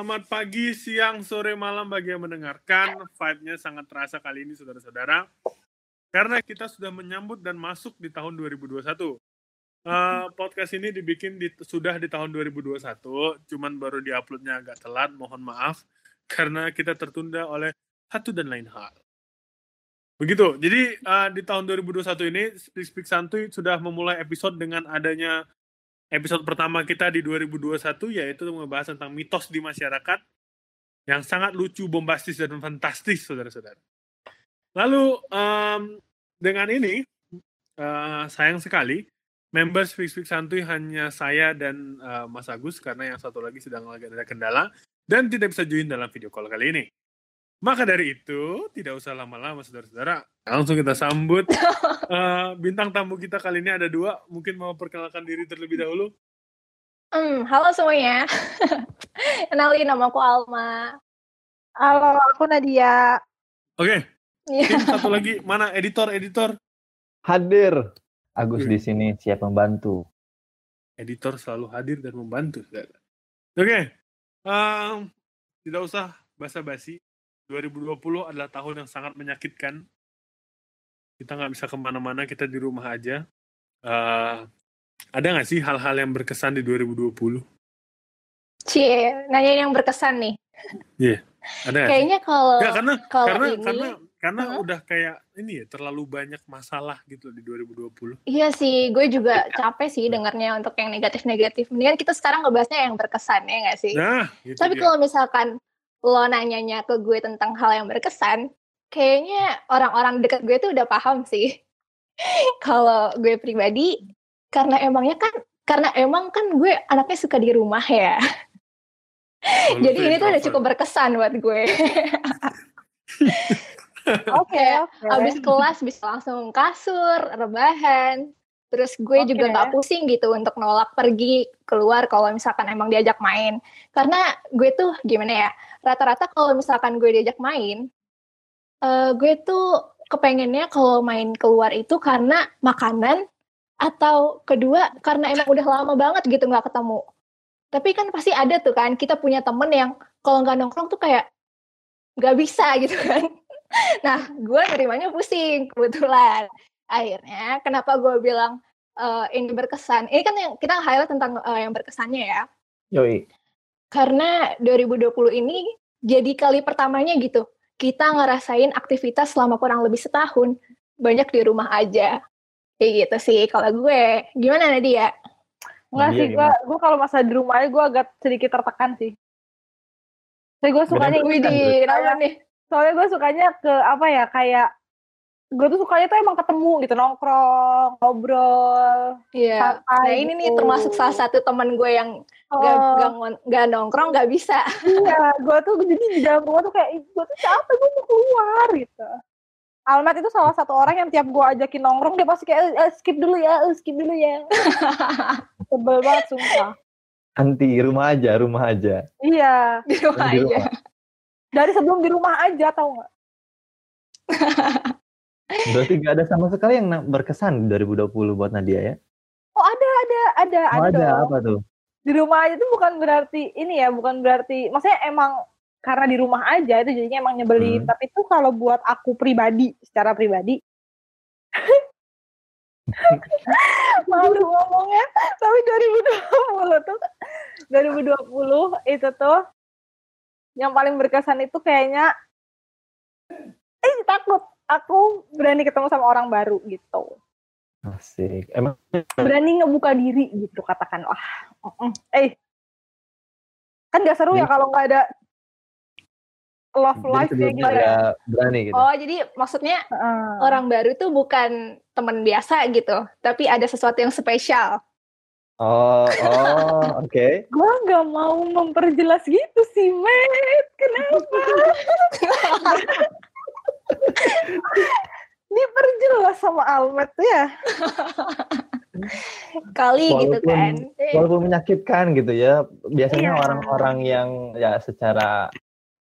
Selamat pagi, siang, sore, malam bagi yang mendengarkan. Vibe-nya sangat terasa kali ini, saudara-saudara. Karena kita sudah menyambut dan masuk di tahun 2021. Uh, podcast ini dibikin di, sudah di tahun 2021, cuman baru diuploadnya agak telat, mohon maaf. Karena kita tertunda oleh satu dan lain hal. Begitu, jadi uh, di tahun 2021 ini, Speak Speak Santuy sudah memulai episode dengan adanya episode pertama kita di 2021 yaitu membahas tentang mitos di masyarakat yang sangat lucu, bombastis dan fantastis, saudara-saudara. Lalu um, dengan ini uh, sayang sekali member Speak Speak Santuy hanya saya dan uh, Mas Agus karena yang satu lagi sedang lagi ada kendala dan tidak bisa join dalam video call kali ini. Maka dari itu, tidak usah lama-lama saudara-saudara. Langsung kita sambut uh, bintang tamu kita kali ini ada dua. Mungkin mau perkenalkan diri terlebih dahulu. Hmm, halo semuanya. Kenalin nama aku Alma. Halo, aku Nadia. Oke. Okay. Yeah. satu lagi, mana editor-editor? Hadir. Agus okay. di sini siap membantu. Editor selalu hadir dan membantu, saudara. Oke. Okay. Um, tidak usah basa-basi 2020 adalah tahun yang sangat menyakitkan. Kita nggak bisa ke mana-mana, kita di rumah aja. Uh, ada nggak sih hal-hal yang berkesan di 2020? Cie, nanya yang berkesan nih. Iya, yeah. ada Kayaknya kalau ya, karena kalau karena ini, karena karena huh? udah kayak ini ya terlalu banyak masalah gitu di 2020. Iya sih, gue juga capek sih dengarnya untuk yang negatif-negatif. Mendingan kita sekarang ngebahasnya yang berkesan ya nggak sih? Nah, gitu Tapi kalau misalkan lo nanyanya ke gue tentang hal yang berkesan, kayaknya orang-orang dekat gue tuh udah paham sih. Kalau gue pribadi, karena emangnya kan, karena emang kan gue anaknya suka di rumah ya. Oh, Jadi ini tuh udah cukup berkesan buat gue. Oke, okay, okay. abis kelas bisa langsung kasur, rebahan, Terus gue okay. juga nggak pusing gitu untuk nolak pergi keluar kalau misalkan emang diajak main. Karena gue tuh gimana ya, rata-rata kalau misalkan gue diajak main, uh, gue tuh kepengennya kalau main keluar itu karena makanan atau kedua karena emang udah lama banget gitu nggak ketemu. Tapi kan pasti ada tuh kan, kita punya temen yang kalau nggak nongkrong tuh kayak nggak bisa gitu kan. Nah, gue nerimanya pusing kebetulan akhirnya kenapa gue bilang uh, ini berkesan ini kan yang kita highlight tentang uh, yang berkesannya ya Yoi. karena 2020 ini jadi kali pertamanya gitu kita ngerasain aktivitas selama kurang lebih setahun banyak di rumah aja kayak gitu sih kalau gue gimana Nadia? Enggak sih, gue gue kalau masa di rumah aja gue agak sedikit tertekan sih. Saya gue sukanya di nih? Soalnya gue sukanya ke apa ya kayak gue tuh sukanya tuh emang ketemu gitu nongkrong ngobrol iya yeah. nah ini gitu. nih termasuk salah satu teman gue yang oh. gak, gak, gak nongkrong gak bisa iya gue tuh jadi di dalam rumah tuh kayak gue tuh capek gue mau keluar gitu Almat itu salah satu orang yang tiap gue ajakin nongkrong dia pasti kayak eh, skip dulu ya eh, skip dulu ya sebel banget sumpah anti rumah aja rumah aja iya di rumah di aja rumah. dari sebelum di rumah aja tau gak Berarti gak ada sama sekali yang berkesan 2020 buat Nadia ya? Oh ada, ada, ada, oh, ada, ada apa tuh? Di rumah aja tuh bukan berarti ini ya, bukan berarti, maksudnya emang karena di rumah aja itu jadinya emang nyebelin. Hmm. Tapi tuh kalau buat aku pribadi, secara pribadi, malu ngomongnya. Tapi 2020 tuh, 2020 itu tuh yang paling berkesan itu kayaknya, eh takut aku berani ketemu sama orang baru gitu. Asik. Emang berani ngebuka diri gitu katakan. Wah, eh kan gak seru ya kalau nggak ada love life ya gitu ya. Berani gitu. Oh, jadi maksudnya uh. orang baru tuh bukan teman biasa gitu, tapi ada sesuatu yang spesial. Oh, oh, oke. Okay. Gua nggak mau memperjelas gitu sih, Matt. Kenapa? Diperjelas sama Almet ya. Kali gitu walaupun, gitu kan. Walaupun menyakitkan gitu ya. Biasanya iya. orang-orang iya. yang ya secara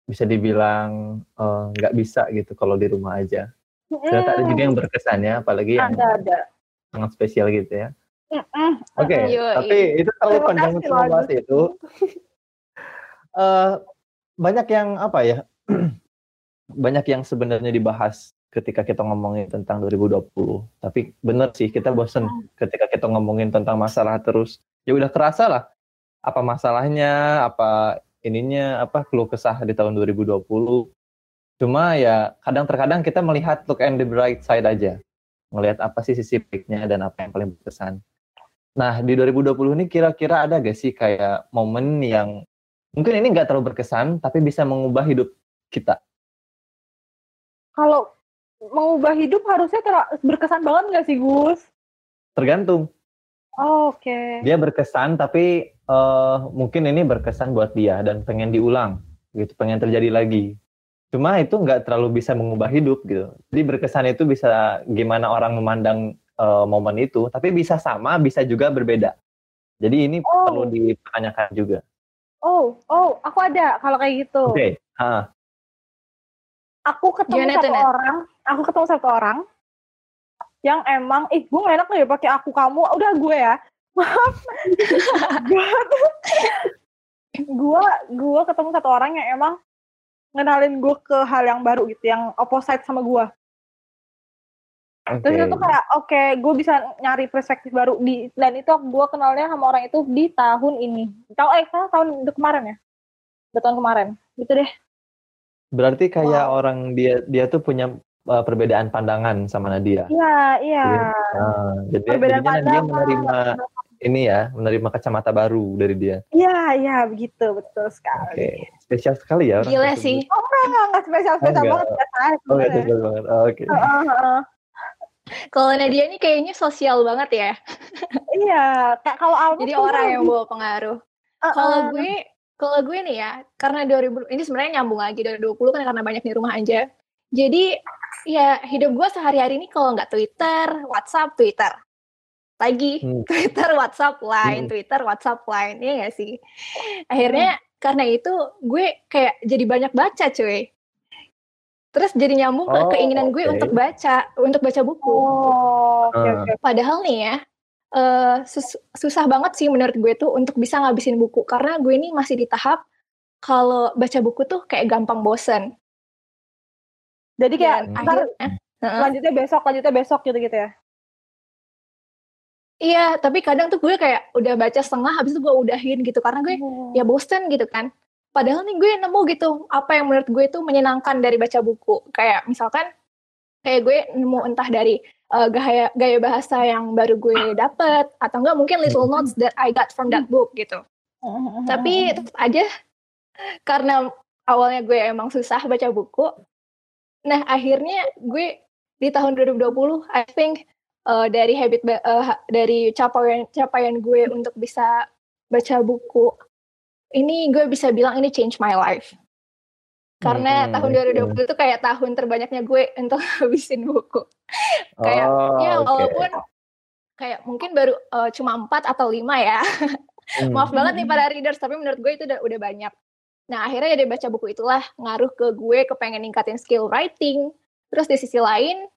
bisa dibilang eh, nggak uh, bisa gitu kalau di rumah aja. Ternyata ada juga yang berkesan ya, apalagi yang ada, ada. sangat spesial gitu ya. Oke, okay, tapi itu kalau panjang itu. uh, banyak yang apa ya? banyak yang sebenarnya dibahas ketika kita ngomongin tentang 2020. Tapi bener sih kita bosen ketika kita ngomongin tentang masalah terus. Ya udah kerasa lah apa masalahnya, apa ininya, apa keluh kesah di tahun 2020. Cuma ya kadang terkadang kita melihat look and the bright side aja. Melihat apa sih sisi baiknya dan apa yang paling berkesan. Nah, di 2020 ini kira-kira ada gak sih kayak momen yang mungkin ini nggak terlalu berkesan, tapi bisa mengubah hidup kita? Kalau mengubah hidup harusnya berkesan banget nggak sih, Gus? Tergantung. Oh, Oke. Okay. Dia berkesan, tapi uh, mungkin ini berkesan buat dia dan pengen diulang, gitu, pengen terjadi lagi. Cuma itu nggak terlalu bisa mengubah hidup, gitu. Jadi berkesan itu bisa gimana orang memandang uh, momen itu, tapi bisa sama, bisa juga berbeda. Jadi ini oh. perlu dipertanyakan juga. Oh, oh, aku ada kalau kayak gitu. Oke. Okay. Aku ketemu Gimana satu itu, orang, aku ketemu satu orang yang emang, ih, gue gak enak nih pakai aku kamu, udah gue ya. Maaf. gue, gue ketemu satu orang yang emang ngenalin gue ke hal yang baru gitu, yang opposite sama gue. Okay. Terus itu kayak oke, okay, gue bisa nyari perspektif baru di dan itu gue kenalnya sama orang itu di tahun ini. Tahu eh tahun kemarin ya? Di tahun kemarin. Gitu deh. Berarti kayak wow. orang dia dia tuh punya uh, perbedaan pandangan sama Nadia. Iya, iya. Nah, jadi perbedaan jadinya Nadia menerima ini ya, menerima kacamata baru dari dia. Iya, iya, begitu, betul sekali. Oke, okay. spesial sekali ya. Gila sih. Oh, enggak, enggak, spesial, spesial oh, banget. Oh, enggak spesial banget. Oh, Oke. Okay. Uh, uh, uh. Kalau Nadia ini kayaknya sosial banget ya. iya, kayak kalau Alma Jadi orang yang bawa pengaruh. Uh, uh. Kalau gue, kalau gue nih ya, karena 2000 ini sebenarnya nyambung lagi dari 20 kan karena banyak di rumah aja. Jadi ya hidup gue sehari-hari ini kalau nggak Twitter, WhatsApp, Twitter. Lagi hmm. Twitter, WhatsApp, Line, hmm. Twitter, WhatsApp, Line, ya gak sih? Akhirnya hmm. karena itu gue kayak jadi banyak baca cuy terus jadi nyambung oh, ke keinginan gue okay. untuk baca untuk baca buku oh, okay, uh. okay. padahal nih ya uh, sus susah banget sih menurut gue tuh untuk bisa ngabisin buku karena gue ini masih di tahap kalau baca buku tuh kayak gampang bosen jadi kayak Dan ntar uh, lanjutnya besok lanjutnya besok gitu gitu ya Iya, tapi kadang tuh gue kayak udah baca setengah, habis itu gue udahin gitu karena gue oh. ya bosen gitu kan. Padahal nih gue nemu gitu apa yang menurut gue itu menyenangkan dari baca buku. Kayak misalkan kayak gue nemu entah dari uh, gaya gaya bahasa yang baru gue dapet atau enggak mungkin little notes that I got from that book gitu. Tapi tetap aja karena awalnya gue emang susah baca buku. Nah, akhirnya gue di tahun 2020 I think uh, dari habit uh, dari capaian capaian gue untuk bisa baca buku ini gue bisa bilang ini change my life. Karena hmm, tahun 2020 itu kayak tahun terbanyaknya gue untuk habisin buku. kayak oh, ya walaupun okay. kayak mungkin baru uh, cuma empat atau lima ya. hmm. Maaf banget nih para readers, tapi menurut gue itu udah udah banyak. Nah akhirnya ya dia baca buku itulah ngaruh ke gue kepengen ningkatin skill writing. Terus di sisi lain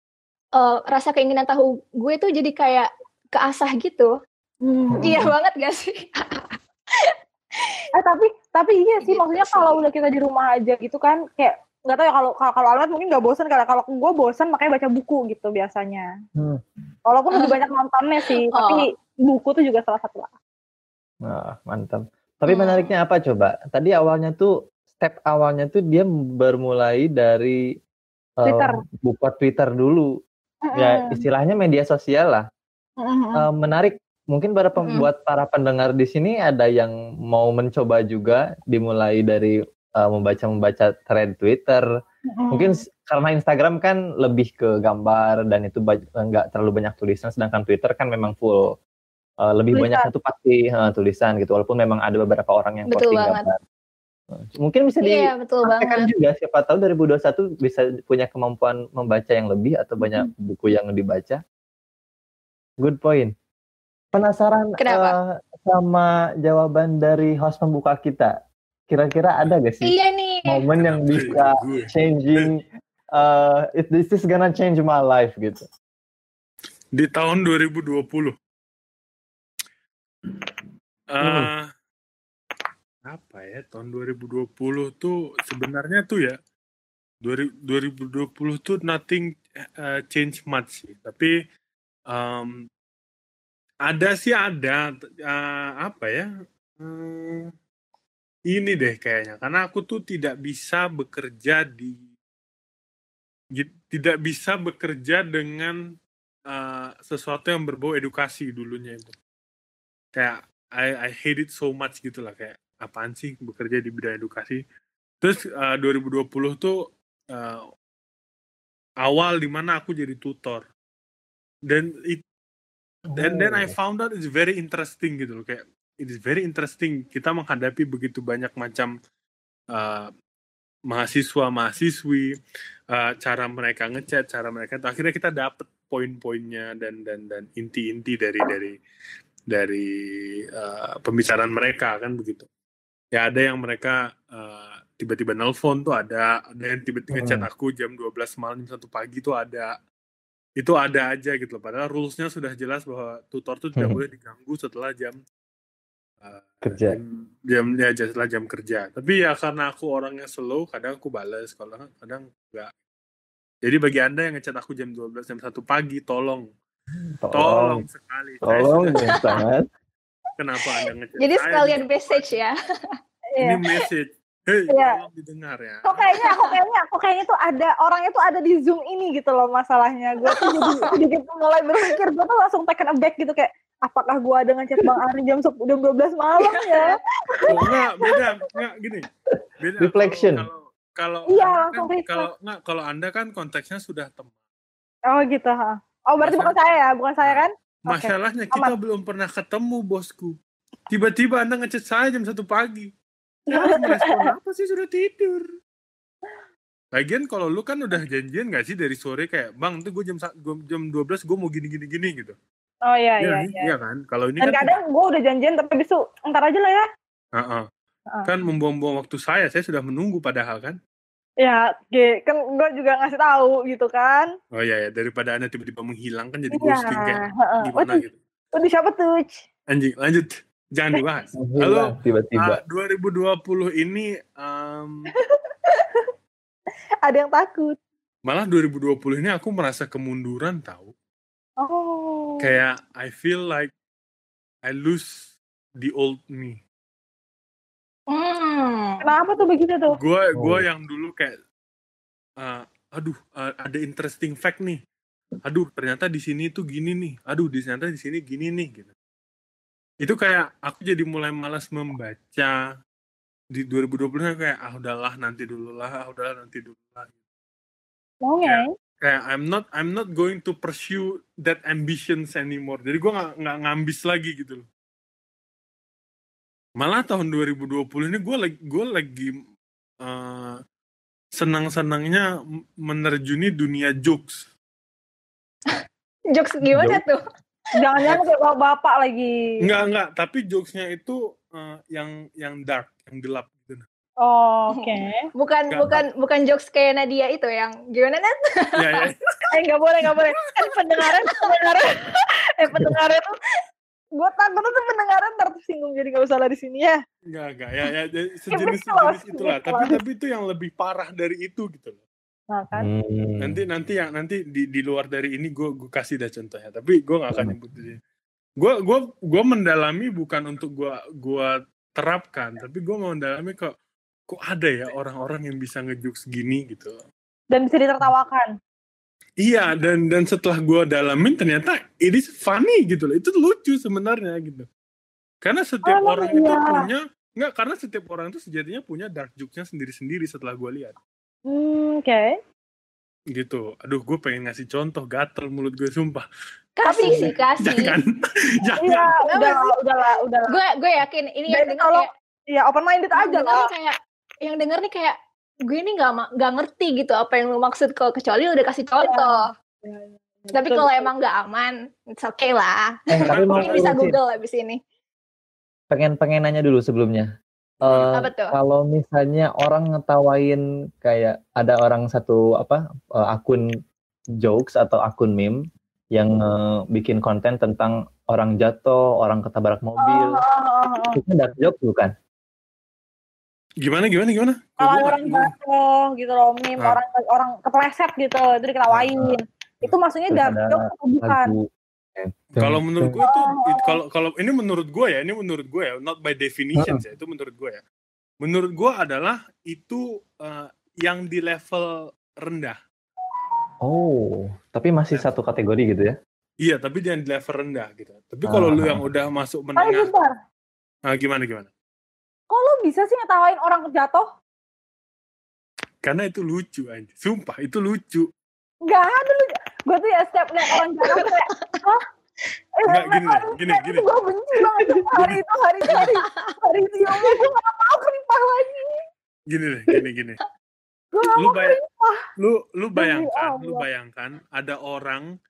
uh, rasa keinginan tahu gue tuh jadi kayak keasah gitu. Hmm. Iya banget gak sih? eh tapi tapi iya sih gitu maksudnya kalau udah kita di rumah aja gitu kan kayak nggak tahu ya kalau kalau Almet mungkin nggak bosan kalau kalau gue bosan makanya baca buku gitu biasanya hmm. walaupun lebih banyak nontonnya sih oh. tapi buku tuh juga salah satu lah nah mantap tapi hmm. menariknya apa coba tadi awalnya tuh step awalnya tuh dia bermulai dari Twitter. Um, buka Twitter dulu mm -hmm. ya istilahnya media sosial lah mm -hmm. um, menarik mungkin para pembuat hmm. para pendengar di sini ada yang mau mencoba juga dimulai dari uh, membaca membaca thread Twitter. Hmm. Mungkin karena Instagram kan lebih ke gambar dan itu nggak terlalu banyak tulisan, sedangkan Twitter kan memang full uh, lebih tulisan. banyak itu pasti uh, tulisan gitu. Walaupun memang ada beberapa orang yang betul posting banget. gambar. Mungkin bisa iya, dipraktekkan juga siapa tahu 2021 bisa punya kemampuan membaca yang lebih atau banyak hmm. buku yang dibaca. Good point. Penasaran Uh, sama jawaban dari host pembuka kita. Kira-kira ada gak sih iya nih. momen yang bisa changing uh, it, this is gonna change my life gitu. Di tahun 2020. Uh, hmm. apa ya tahun 2020 tuh sebenarnya tuh ya 2020 tuh nothing uh, change much sih tapi um, ada sih ada uh, apa ya hmm, ini deh kayaknya. Karena aku tuh tidak bisa bekerja di tidak bisa bekerja dengan uh, sesuatu yang berbau edukasi dulunya itu. Kayak I I hate it so much gitu lah. Kayak apaan sih bekerja di bidang edukasi? Terus uh, 2020 tuh uh, awal di mana aku jadi tutor. Dan it dan then I oh. found out it's very interesting gitu loh. Kayak it is very interesting. Kita menghadapi begitu banyak macam uh, mahasiswa mahasiswi uh, cara mereka ngechat cara mereka akhirnya kita dapat poin-poinnya dan dan dan inti-inti dari dari dari uh, pembicaraan mereka kan begitu. Ya ada yang mereka uh, tiba-tiba nelpon tuh ada ada yang tiba-tiba chat hmm. aku jam 12 malam jam satu pagi tuh ada itu ada aja gitu loh. Padahal rulesnya sudah jelas bahwa tutor tuh tidak hmm. boleh diganggu setelah jam uh, kerja. jam, jam ya setelah jam kerja. Tapi ya karena aku orangnya slow kadang aku balas kalau kadang enggak jadi bagi anda yang ngechat aku jam 12 jam satu pagi tolong. Tolong, tolong. sekali tolong sangat. Kenapa Anda ngechat Jadi sekalian message ya. Ini message. Hei, yeah. tolong didengar ya. Kok kayaknya, aku kayaknya, aku kayaknya tuh ada orangnya tuh ada di Zoom ini gitu loh masalahnya. Gue tuh jadi sedikit mulai berpikir, gue tuh langsung taken aback gitu kayak, apakah gue ada ngechat Bang Ari jam jam 12 malam ya? Oh, enggak, beda, enggak gini. Beda. Reflection. Kalau kalau iya, kan, kalau enggak kalau Anda kan konteksnya sudah teman. Oh gitu, ha. Oh berarti Masa, bukan saya ya, bukan saya kan? Masalahnya okay. kita Amat. belum pernah ketemu bosku. Tiba-tiba anda ngechat saya jam satu pagi. Merespon apa sih sudah tidur? Lagian kalau lu kan udah janjian gak sih dari sore kayak bang tuh gue jam jam dua belas gue mau gini gini gini gitu. Oh iya iya iya. Iya kan kalau ini Dan kan kadang gue udah janjian tapi besok entar aja lah ya. Uh -uh. Uh. Kan membuang-buang waktu saya, saya sudah menunggu padahal kan. Ya, kan gue juga ngasih tahu gitu kan. Oh iya ya, daripada anda tiba-tiba menghilang kan jadi ya. ghosting kayak gimana oh, gitu. Siapa tuh? Anjing, lanjut. Jangan dibahas. Lalu tiba-tiba. Uh, 2020 ini um, ada yang takut. Malah 2020 ini aku merasa kemunduran tahu. Oh. Kayak I feel like I lose the old me. Hmm. Kenapa tuh begitu tuh? Gue gue oh. yang dulu kayak, uh, aduh uh, ada interesting fact nih. Aduh ternyata di sini tuh gini nih. Aduh di ternyata di sini gini nih gitu. Itu kayak aku jadi mulai malas membaca di 2020 kayak ah udahlah nanti dulu lah, ah udahlah nanti dulu lah. Oke. Okay. Kayak, kayak I'm not I'm not going to pursue that ambitions anymore. Jadi gue nggak nggak ngambis lagi gitu loh malah tahun 2020 ini gue lagi gue lagi uh, senang-senangnya menerjuni dunia jokes. jokes gimana tuh? Jangan-jangan kayak bapak lagi. Enggak enggak, tapi jokesnya itu uh, yang yang dark, yang gelap gitu. Oh, oke. Okay. Bukan gak bukan apa. bukan jokes kayak Nadia itu yang gimana Nat? Iya, iya. eh nggak boleh nggak boleh. Kan pendengaran pendengaran eh pendengaran tuh gue takut tuh pendengaran tersinggung jadi gak usah lah di sini ya Enggak, enggak. Ya, ya, ya sejenis sejenis itulah. Tapi tapi itu yang lebih parah dari itu gitu loh. Nah, kan? Hmm. Nanti nanti yang nanti di di luar dari ini gue gue kasih dah contohnya. Tapi gue gak akan hmm. nyebut di sini. Gue gue gue mendalami bukan untuk gue gue terapkan, tapi gue mau mendalami kok kok ada ya orang-orang yang bisa ngejuk segini gitu. Dan bisa ditertawakan. Iya dan dan setelah gue dalamin ternyata ini funny gitu loh itu lucu sebenarnya gitu karena setiap oh, orang iya. itu punya nggak karena setiap orang itu sejatinya punya dark jokesnya sendiri-sendiri setelah gue lihat. Hmm, Oke. Okay. Gitu. Aduh, gue pengen ngasih contoh gatel mulut gue sumpah. Kasih sih, kasih. Jangan. jangan. Iya, udah, udah lah, udah Gue gue yakin ini yang denger kalau, kayak, iya open minded aja lah. Kayak yang denger nih kayak gue ini nggak nggak ngerti gitu apa yang lu maksud kalau kecuali udah kasih contoh. Ya, ya, ya. Tapi kalau emang nggak aman, it's okay lah. Eh, tapi Mungkin bisa Google abis ini. Pengen pengen nanya dulu sebelumnya. Uh, kalau misalnya orang ngetawain kayak ada orang satu apa uh, akun jokes atau akun meme yang uh, bikin konten tentang orang jatuh, orang ketabrak mobil, oh, oh, oh, oh. itu dark joke bukan? Gimana gimana gimana? Kalau orang jatuh gitu loh, meme Ah. orang orang kepleset gitu, itu diketawain. Itu maksudnya dark joke atau bukan? lagu Kalau menurut gue tuh, Oh. it- kalau kalau ini menurut gue ya, ini menurut gue ya, not by definition ya, itu menurut gue ya. Menurut gue adalah itu eh, yang di level rendah. oh tapi masih satu kategori gitu ya Iya, tapi dia di level rendah gitu. Tapi kalau lu Ah. yang udah masuk menengah, bentar, ah, gimana gimana? kok lo bisa sih ngetawain orang jatuh? Karena itu lucu aja. Sumpah, itu lucu. Gak ada lu. Gue tuh ya setiap liat orang tuh kayak, hah? Eh, Enggak, gini aduh, gini, gini. itu Gue benci banget hari itu, hari itu, hari, hari itu. Ya Allah, gue gak mau kelimpah lagi. Gini deh, gini gini. Gue Lu kelimpah. lu lu bayangkan, lu bayangkan ada orang,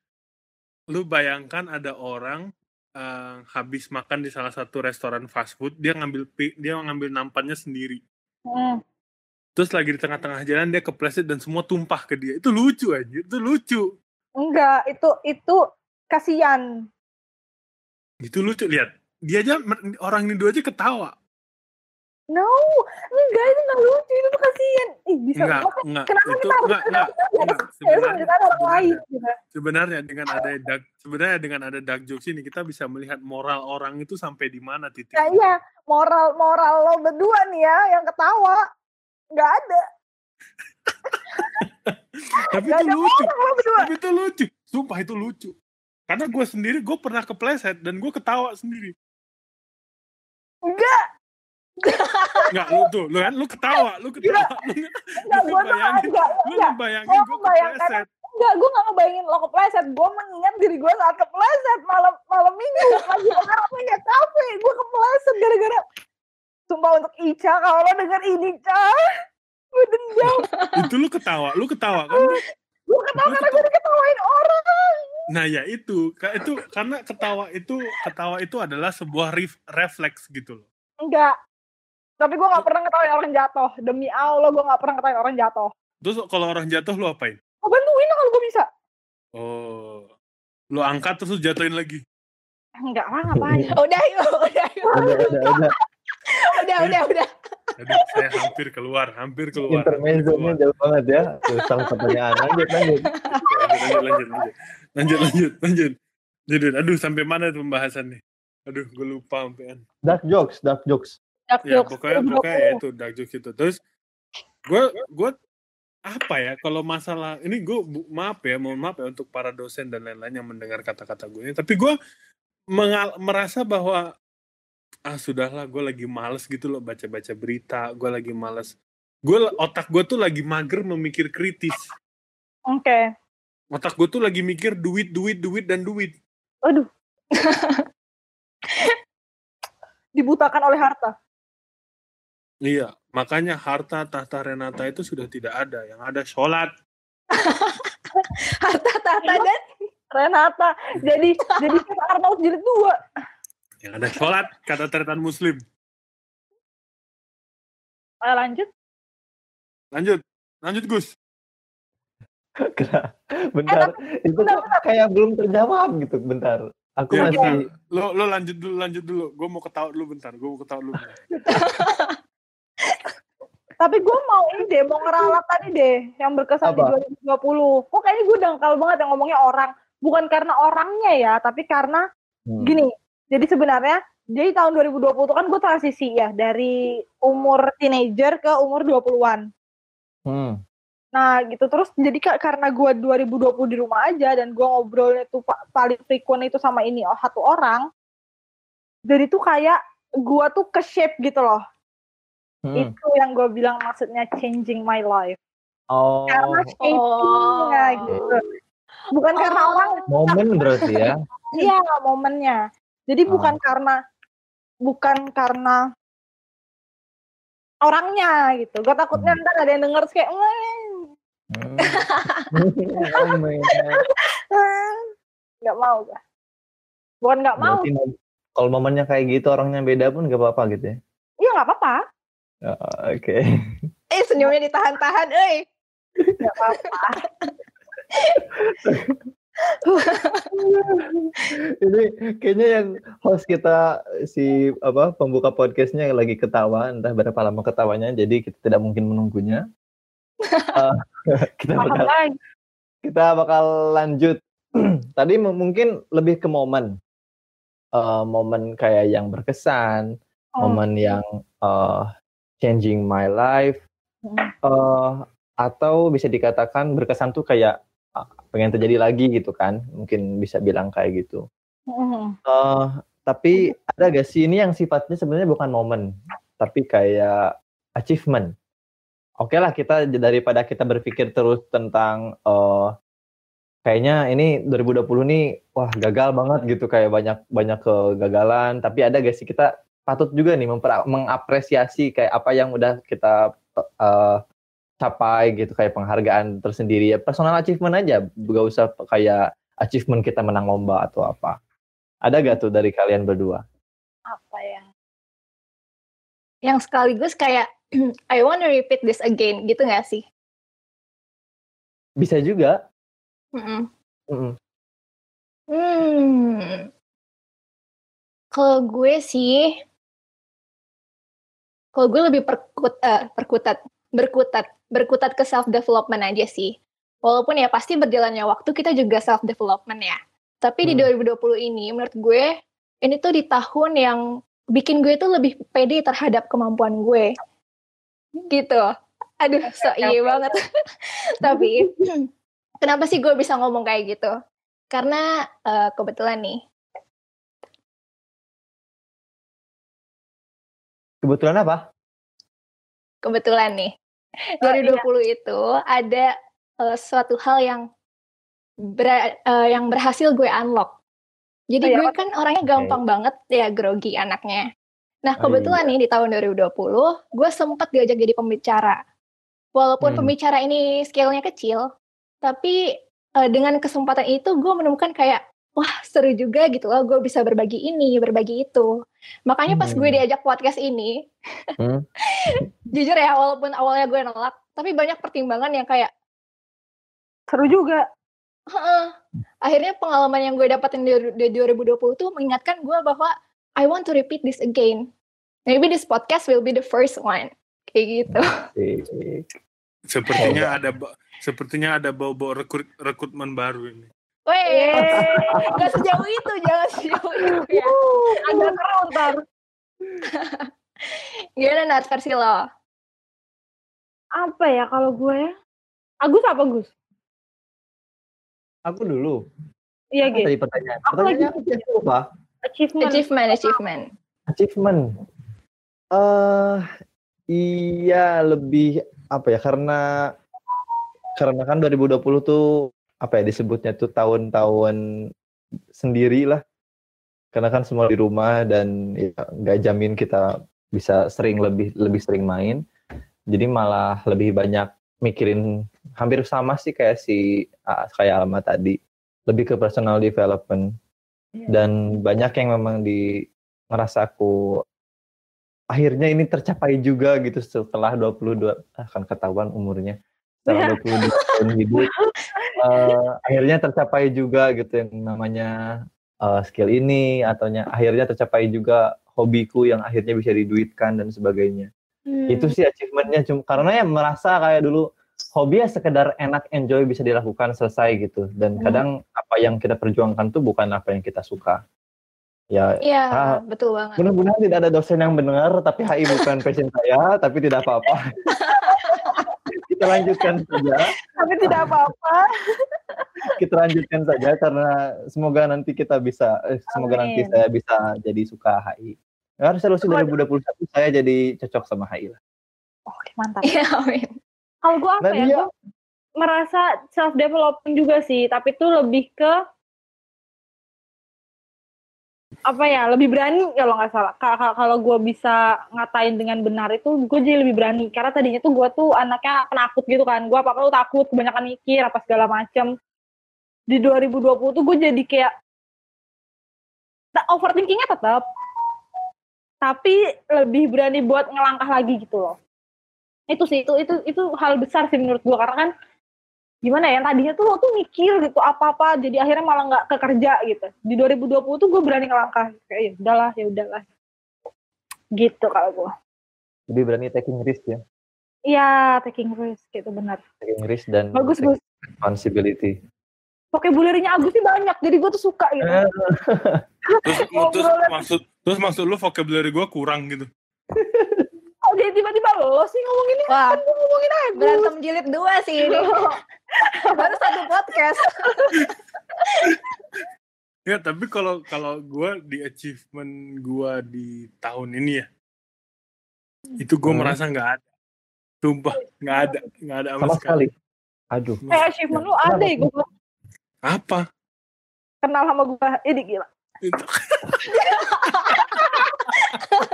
lu bayangkan ada orang eh, habis makan di salah satu restoran fast food, dia ngambil dia ngambil nampannya sendiri. Hmm. Terus lagi di tengah-tengah jalan dia kepleset dan semua tumpah ke dia. Itu lucu aja, itu lucu. Enggak, itu, itu kasihan. Itu lucu lihat. Dia aja orang Indo aja ketawa. No, enggak itu enggak lucu, itu tuh kasihan. Ih, bisa Enggak, enggak. kenapa Itu kita harus enggak, enggak. kita enggak. Sebenarnya, orang lain sebenarnya, gitu. sebenarnya dengan ada dark, sebenarnya dengan ada dark jokes ini kita bisa melihat moral orang itu sampai di mana titik. Nah iya, moral moral lo berdua nih ya yang ketawa. Enggak ada. Tapi itu lucu. Tapi itu lucu. Sumpah itu lucu. Karena gue sendiri, gue pernah kepleset dan gue ketawa sendiri. Enggak, Enggak, lu tuh, lu kan, lu ketawa, lu ketawa. Enggak gue tuh enggak, lu enggak. ngebayangin gue kepleset. Enggak, gue gak ngebayangin lo kepleset. Gue mengingat diri gue saat kepleset malam malam minggu lagi rame kafe. Gue kepleset gara-gara. Sumpah untuk Ica, kalau lo denger ini, Ica. Gue dendam. Itu lu ketawa, lu ketawa kan? Gue ketawa karena gue diketawain orang. Nah ya itu, itu karena ketawa itu ketawa itu adalah sebuah ref- refleks gitu loh. Enggak. Tapi gue gak pernah ngetawain orang jatuh. Demi Allah, gue gak pernah ngetawain orang jatuh. Terus kalau orang jatuh lu apain? Gue bantuin lah kalau gue bisa. Oh, lu angkat terus lu jatuhin lagi. Enggak lah, ngapain. Udah yuk, udah yuk. udah udah udah Udah, udah, udah. Aduh, saya hampir keluar, hampir keluar. intermezzonya jauh banget ya Terus sama pertanyaan lanjut lanjut lanjut, lanjut, lanjut, lanjut, lanjut, lanjut, lanjut, lanjut. Aduh, sampai mana tuh pembahasannya? Aduh, gue lupa sampean. dark jokes dark jokes Dark Ya, jokes. pokoknya, 2020. pokoknya ya itu dark jokes itu. Terus, gue, gue apa ya? Kalau masalah ini gue maaf ya, mohon maaf ya untuk para dosen dan lain-lain yang mendengar kata-kata gue ini. Tapi gue mengal- merasa bahwa ah sudahlah, gue lagi males gitu loh baca-baca berita. Gue lagi males. Gue otak gue tuh lagi mager memikir kritis. Oke. Otak gue tuh lagi mikir duit, duit, duit dan duit. Aduh. Dibutakan oleh harta. Iya, makanya harta tahta Renata itu sudah tidak ada. Yang ada sholat. Harta tahta dan Renata. Jadi jadi Chef Arnold jilid dua. Yang ada sholat, kata tretan muslim. Ayo lanjut. Lanjut, lanjut Gus. Kena- bentar itu bentar, kayak belum terjawab gitu bentar aku Ya, masih bentar. Lo, lo lanjut dulu, lanjut dulu. Gue mau ketawa dulu bentar. Gue mau ketawa dulu. Tapi gue mau ini deh, mau ngeralat tadi deh, yang berkesan Apa? di 2020. Kok kayaknya gue dangkal banget yang ngomongnya orang. Bukan karena orangnya ya, tapi karena Hmm. gini. Jadi sebenarnya, jadi tahun 2020 itu kan gue transisi ya, dari umur teenager ke umur 20-an. Hmm. Nah gitu terus jadi ka- karena gue 2020 di rumah aja dan gue ngobrolnya tuh pa- paling frequent itu sama ini oh, satu orang. Jadi tuh kayak gue tuh ke shape gitu loh. Hmm. Itu yang gue bilang maksudnya changing my life. oh Karena shapingnya Oh. gitu. Bukan karena Oh. orang, momen berarti ya iya momennya. Jadi Oh. bukan karena bukan karena orangnya gitu. Gue takutnya Hmm. ntar ada yang denger kayak "Weh, Hmm. Nggak mau gue. Bukan nggak mau, kalau momennya kayak gitu orangnya beda pun gak apa-apa gitu ya iya nggak apa-apa. Oh, oke eh senyumnya ditahan-tahan, eh. Nggak apa-apa. ini kayaknya yang host kita si apa pembuka podcastnya lagi ketawa entah berapa lama ketawanya jadi kita tidak mungkin menunggunya. Uh, kita bakal kita bakal lanjut. Tadi mungkin lebih ke momen. Uh, momen kayak yang berkesan oh. momen yang uh, changing my life uh, atau bisa dikatakan berkesan tuh kayak pengen terjadi lagi gitu kan mungkin bisa bilang kayak gitu. Uh, tapi ada gak sih ini yang sifatnya sebenarnya bukan momen tapi kayak achievement. Oke okay lah kita daripada kita berpikir terus tentang uh, kayaknya ini 2020 nih wah gagal banget gitu kayak banyak banyak kegagalan. Tapi ada gak sih kita patut juga nih mengapresiasi kayak apa yang udah kita uh, capai gitu kayak penghargaan tersendiri. Ya personal achievement aja. Gak usah kayak achievement kita menang lomba atau apa. Ada gak tuh dari kalian berdua? Apa ya? Yang sekaligus kayak I want to repeat this again gitu gak sih? Bisa juga. Mm -mm. Mm -mm. hmm. Kalau gue sih kalau gue lebih perkut uh, perkutat berkutat berkutat ke self development aja sih. Walaupun ya pasti berjalannya waktu kita juga self development ya. Tapi hmm. di 2020 ini menurut gue ini tuh di tahun yang bikin gue tuh lebih pede terhadap kemampuan gue. Gitu. Aduh, so iya banget. Tapi kenapa sih gue bisa ngomong kayak gitu? Karena uh, kebetulan nih. Kebetulan apa? kebetulan nih. 2020 oh, iya. itu ada uh, suatu hal yang ber, uh, yang berhasil gue unlock. Jadi oh, iya. gue kan orangnya gampang okay. banget ya grogi anaknya. Nah oh, kebetulan oh, iya. nih di tahun 2020 gue sempat diajak jadi pembicara. Walaupun hmm. pembicara ini skillnya kecil, tapi uh, dengan kesempatan itu gue menemukan kayak wah seru juga gitu. Loh gue bisa berbagi ini berbagi itu. Makanya pas hmm. gue diajak podcast ini hmm. jujur ya walaupun awalnya gue nolak tapi banyak pertimbangan yang kayak seru juga. Akhirnya pengalaman yang gue dapatin di, di 2020 tuh mengingatkan gue bahwa I want to repeat this again. Maybe this podcast will be the first one. Kayak gitu. Sepertinya ada sepertinya ada bau-bau rekrut rekrutmen baru ini Weh, gak sejauh itu, jangan sejauh itu ya. Agak keruh ntar. Gimana Nat versi lo? Apa ya kalau gue? Agus apa Gus? Aku dulu. Iya gitu. Tadi pertanyaan. Aku pertanyaan lagi apa? Achievement. Achievement, achievement. Achievement. Eh, uh, iya lebih apa ya? Karena karena kan 2020 tuh apa ya disebutnya tuh tahun-tahun sendiri lah karena kan semua di rumah dan ya nggak jamin kita bisa sering lebih lebih sering main. Jadi malah lebih banyak mikirin hampir sama sih kayak si kayak Alma tadi. Lebih ke personal development. Yeah. dan banyak yang memang di ngerasa aku akhirnya ini tercapai juga gitu setelah 22 akan ketahuan umurnya. Setelah 22 tahun hidup uh, akhirnya tercapai juga gitu yang namanya uh, skill ini ataunya akhirnya tercapai juga hobiku yang akhirnya bisa diduitkan dan sebagainya. Hmm. itu sih achievementnya cuma karena ya merasa kayak dulu hobi ya sekedar enak enjoy bisa dilakukan selesai gitu. Dan hmm. kadang apa yang kita perjuangkan tuh bukan apa yang kita suka. Ya iya ah, betul banget. mudah-mudahan tidak ada dosen yang mendengar tapi HI bukan passion saya tapi tidak apa-apa kita lanjutkan saja. Tapi tidak apa-apa. kita lanjutkan saja karena semoga nanti kita bisa, eh, semoga Amin. nanti saya bisa jadi suka HI. Ya, resolusi 2021 saya jadi cocok sama HI lah. Oke, mantap. Iya, amin. Kalau gue apa nah, ya? Gue merasa self development juga sih, tapi itu lebih ke apa ya lebih berani kalau nggak salah. Kalau gue bisa ngatain dengan benar itu gue jadi lebih berani. Karena tadinya tuh gue tuh anaknya penakut gitu kan. Gue apa apa takut kebanyakan mikir apa segala macem. Di 2020 tuh gue jadi kayak overthinkingnya tetap tapi lebih berani buat ngelangkah lagi gitu loh. Itu sih itu itu itu hal besar sih menurut gue karena kan gimana ya yang tadinya tuh lo tuh mikir gitu apa-apa jadi akhirnya malah nggak kekerja gitu. Di 2020 tuh gue berani ngelangkah kayak ya udahlah ya udahlah. Gitu kalau gue. Lebih berani taking risk ya. iya taking risk gitu benar. Taking risk dan bagus taking gus responsibility. vocabulary-nya Agus sih banyak jadi gue tuh suka gitu. Eh, Terus, terus maksud terus maksud lu vocabulary gue kurang gitu. dia tiba-tiba lo sih ngomonginnya Wah, kan gue ngomongin Agus berantem jilid dua sih ini. Baru satu podcast. Ya tapi kalau kalau gue di achievement gue di tahun ini ya, itu gue Hmm. merasa nggak ada. Sumpah nggak ada nggak ada sama, sama sekali. Aduh. eh achievement lu ada ya gue Apa? kenal sama gue ini gila Itu.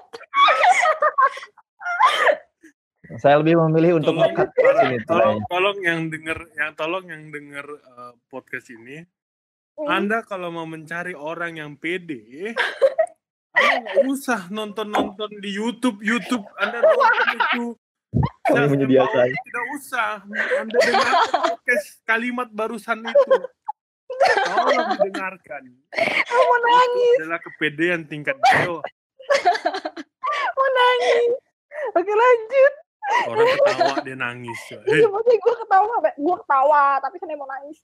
Saya lebih memilih untuk Tolong, nge-cut tolong, tolong, tolong yang denger, yang tolong yang denger uh, podcast ini, Hmm. Anda kalau mau mencari orang yang pede, Anda nggak usah nonton-nonton di YouTube, YouTube Anda nonton itu. Kami Self menyediakan. Tidak usah. Anda dengar podcast kalimat barusan itu. Tolong didengarkan. mau nangis Itu adalah kepedean tingkat bawah. mau nangis oke lanjut Orang ketawa dia nangis. Iya, maksudnya gue ketawa, gue ketawa, tapi saya mau nangis.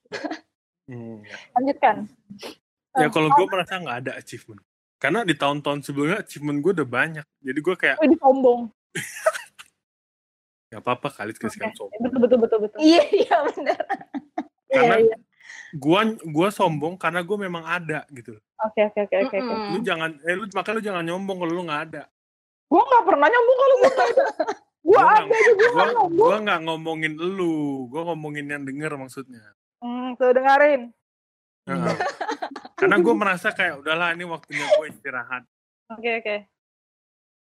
hmm. Lanjutkan. Ya kalau gue merasa nggak ada achievement. Karena di tahun-tahun sebelumnya achievement gue udah banyak. Jadi gue kayak, Wih, sombong. ya apa-apa kali sekali-sekali sombong. Betul, betul, betul, betul. Iya, iya benar. Karena Iya, iya. gua gua sombong karena gue memang ada gitu. Oke, oke, oke, oke. oke. Mm-mm. Lu jangan, eh lu makanya lu jangan nyombong kalau lu nggak ada. Gue gak pernah nyambung kalau gue Gue Gua ada nggak- aja, gue gua nggak ngomongin lu, gua ngomongin yang denger maksudnya. Hmm, tuh dengerin. Heeh. karena gue merasa kayak udahlah ini waktunya gue istirahat. Oke, oke.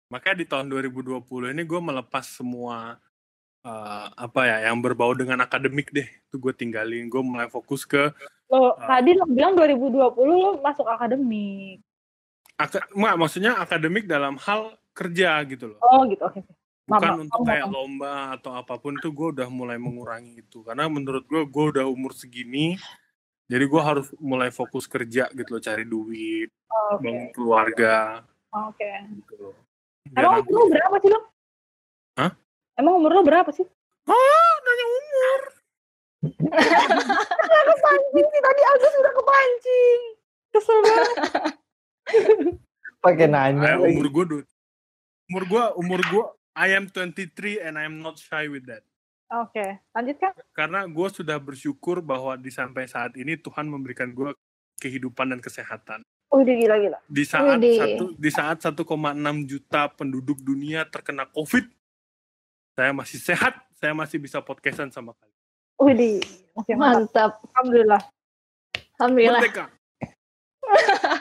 Makanya di tahun 2020 ini gue melepas semua eh, apa ya yang berbau dengan akademik deh. Itu gue tinggalin. Gue mulai fokus ke Lo, Ah. tadi lo bilang 2020 lo masuk akademik. aka- nggak, maksudnya akademik dalam hal kerja gitu loh. Oh gitu, oke. oke. Bukan Mama, untuk kayak mama. lomba atau apa pun itu gue udah mulai mengurangi itu. Karena menurut gue gue udah umur segini. Jadi gue harus mulai fokus kerja gitu loh, cari duit, Oh, Oke, bangun keluarga oke. gitu loh. Biar Emang umur lo berapa sih lo? Hah? Emang umur lo berapa sih? Ah, nanya umur. Gak kepancing sih, tadi Agus udah kepancing. Kesel banget. Pakai nanya. Lagi. umur gue. Umur gue, umur gue, I am 23 and I am not shy with that. Oke, lanjutkan. Karena gue sudah bersyukur bahwa di sampai saat ini Tuhan memberikan gue kehidupan dan kesehatan. Oh, udah gila-gila. Di saat Widih. satu di saat 1,6 juta penduduk dunia terkena COVID, saya masih sehat, saya masih bisa podcastan sama kalian. Oke, mantap. Mantap. Alhamdulillah. Alhamdulillah. Merdeka.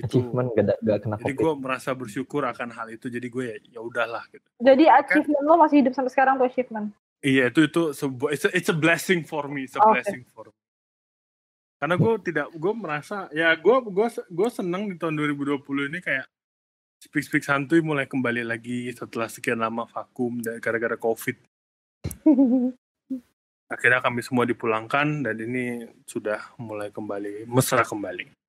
gitu. Achievement gak, gak kena Jadi gue merasa bersyukur akan hal itu. Jadi gue ya ya udahlah gitu. Jadi achievement lo masih hidup sampai sekarang tuh achievement. Iya itu itu sebuah it's a, it's a blessing for me, it's a Oke. blessing for me. Karena gue tidak gue merasa ya gue gue gue seneng di tahun 2020 ini kayak speak speak santuy mulai kembali lagi setelah sekian lama vakum dan gara-gara covid. Akhirnya kami semua dipulangkan dan ini sudah mulai kembali mesra kembali.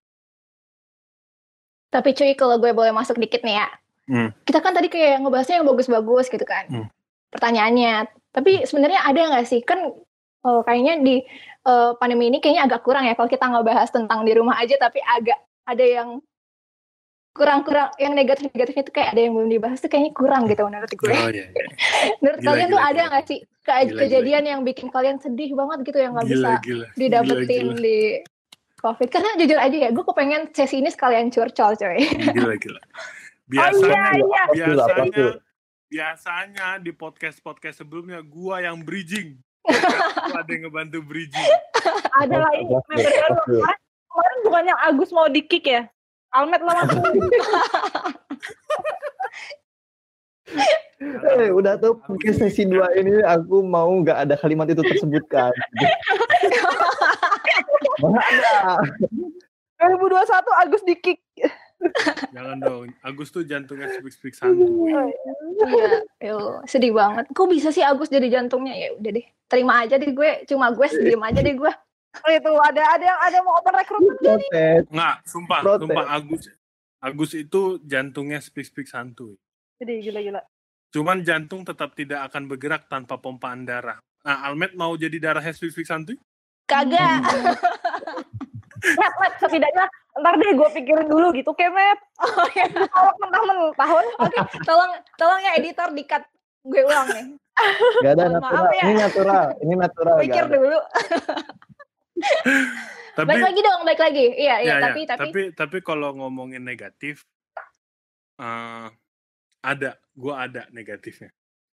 Tapi cuy, kalau gue boleh masuk dikit nih ya. Hmm. Kita kan tadi kayak ngebahasnya yang bagus-bagus gitu kan. Hmm. Pertanyaannya. Tapi sebenarnya ada nggak sih? Kan eh, kayaknya di eh, pandemi ini kayaknya agak kurang ya kalau kita ngebahas tentang di rumah aja tapi agak ada yang kurang-kurang yang negatif-negatifnya itu kayak ada yang belum dibahas tuh kayaknya kurang gitu menurut gue. Oh iya. iya. menurut Gila, kalian gila, tuh ada gila. nggak sih ke- Gila, gila, kejadian yang bikin kalian sedih banget gitu yang nggak bisa Gila gila. didapetin Gila, di COVID? Karena jujur aja ya, gue kepengen sesi ini sekalian curcol coy. Gila gila. Oh iya, Biasanya iya. Biasanya tuh? biasanya di podcast podcast sebelumnya gua yang bridging Gua ada yang ngebantu bridging Ada oke. Kemarin, kemarin bukannya Agus mau di kick ya? Almet langsung. Eh, udah tuh mungkin sesi dua ini aku mau nggak ada kalimat itu tersebutkan. Mana ada? 2021 Agus di kick. Jangan dong. Agus tuh jantungnya speak-speak santuy. Iya, yo, sedih banget. Kok bisa sih Agus jadi jantungnya? Ya udah deh, terima aja deh gue. Cuma gue diem aja deh gue. Oh itu ada ada yang ada mau open rekrutmen Protes. Enggak, sumpah, Protes. sumpah Agus. Agus itu jantungnya speak-speak santuy. jadi gila-gila Cuman jantung tetap tidak akan bergerak tanpa pompaan darah. Nah, Almet mau jadi darahnya speak-speak santuy? Kagak. Met, Met, setidaknya ntar deh gue pikirin dulu gitu kemet Oh ya. kalau mentah-mentah Oke, tolong tolong ya editor dikat gue ulang nih. Gak ada natural. ya. Ini natural. Ini natural. Pikir dulu. Tapi Baik lagi dong, baik lagi. Iya, iya, ya, ya, tapi tapi tapi tapi kalau ngomongin negatif eh ada, gua ada negatifnya.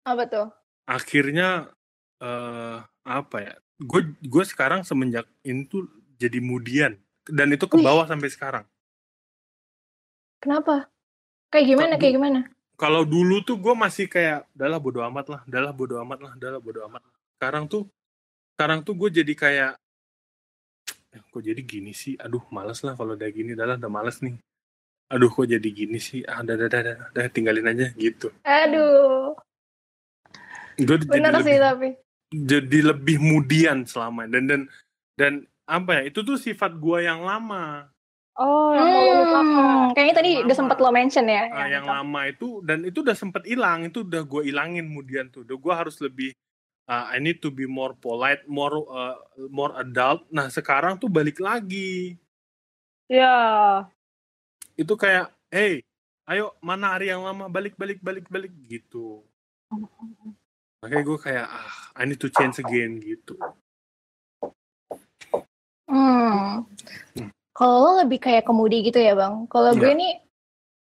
apa tuh? Akhirnya eh apa ya? Gue gue sekarang semenjak ini tuh jadi mudian dan itu ke bawah sampai sekarang. Kenapa? Kayak gimana? Kayak gimana? Kalau dulu tuh gue masih kayak, adalah bodo amat lah, adalah bodo amat lah, adalah bodo amat. lah." Sekarang tuh, sekarang tuh gue jadi kayak, eh, kok jadi gini sih? Aduh, males lah kalau udah gini, adalah udah males nih. Aduh, kok jadi gini sih? Ah, dah, dah, dah, dah, dah, tinggalin aja gitu. Aduh, Gue jadi bener lebih, sih tapi. Jadi lebih mudian selama dan dan dan apa ya? Itu tuh sifat gue yang lama. oh yang Hmm, kayaknya tadi Lama. udah sempat lo mention ya. Ah, yang itu. lama itu dan itu udah sempet hilang itu udah gue ilangin kemudian tuh udah gue harus lebih uh, I need to be more polite more uh, more adult nah sekarang tuh balik lagi ya itu kayak hey ayo mana hari yang lama balik balik balik balik gitu makanya gue kayak ah I need to change again gitu Hmm. Kalau lo lebih kayak kemudi gitu ya bang. Kalau gue Iya. nih,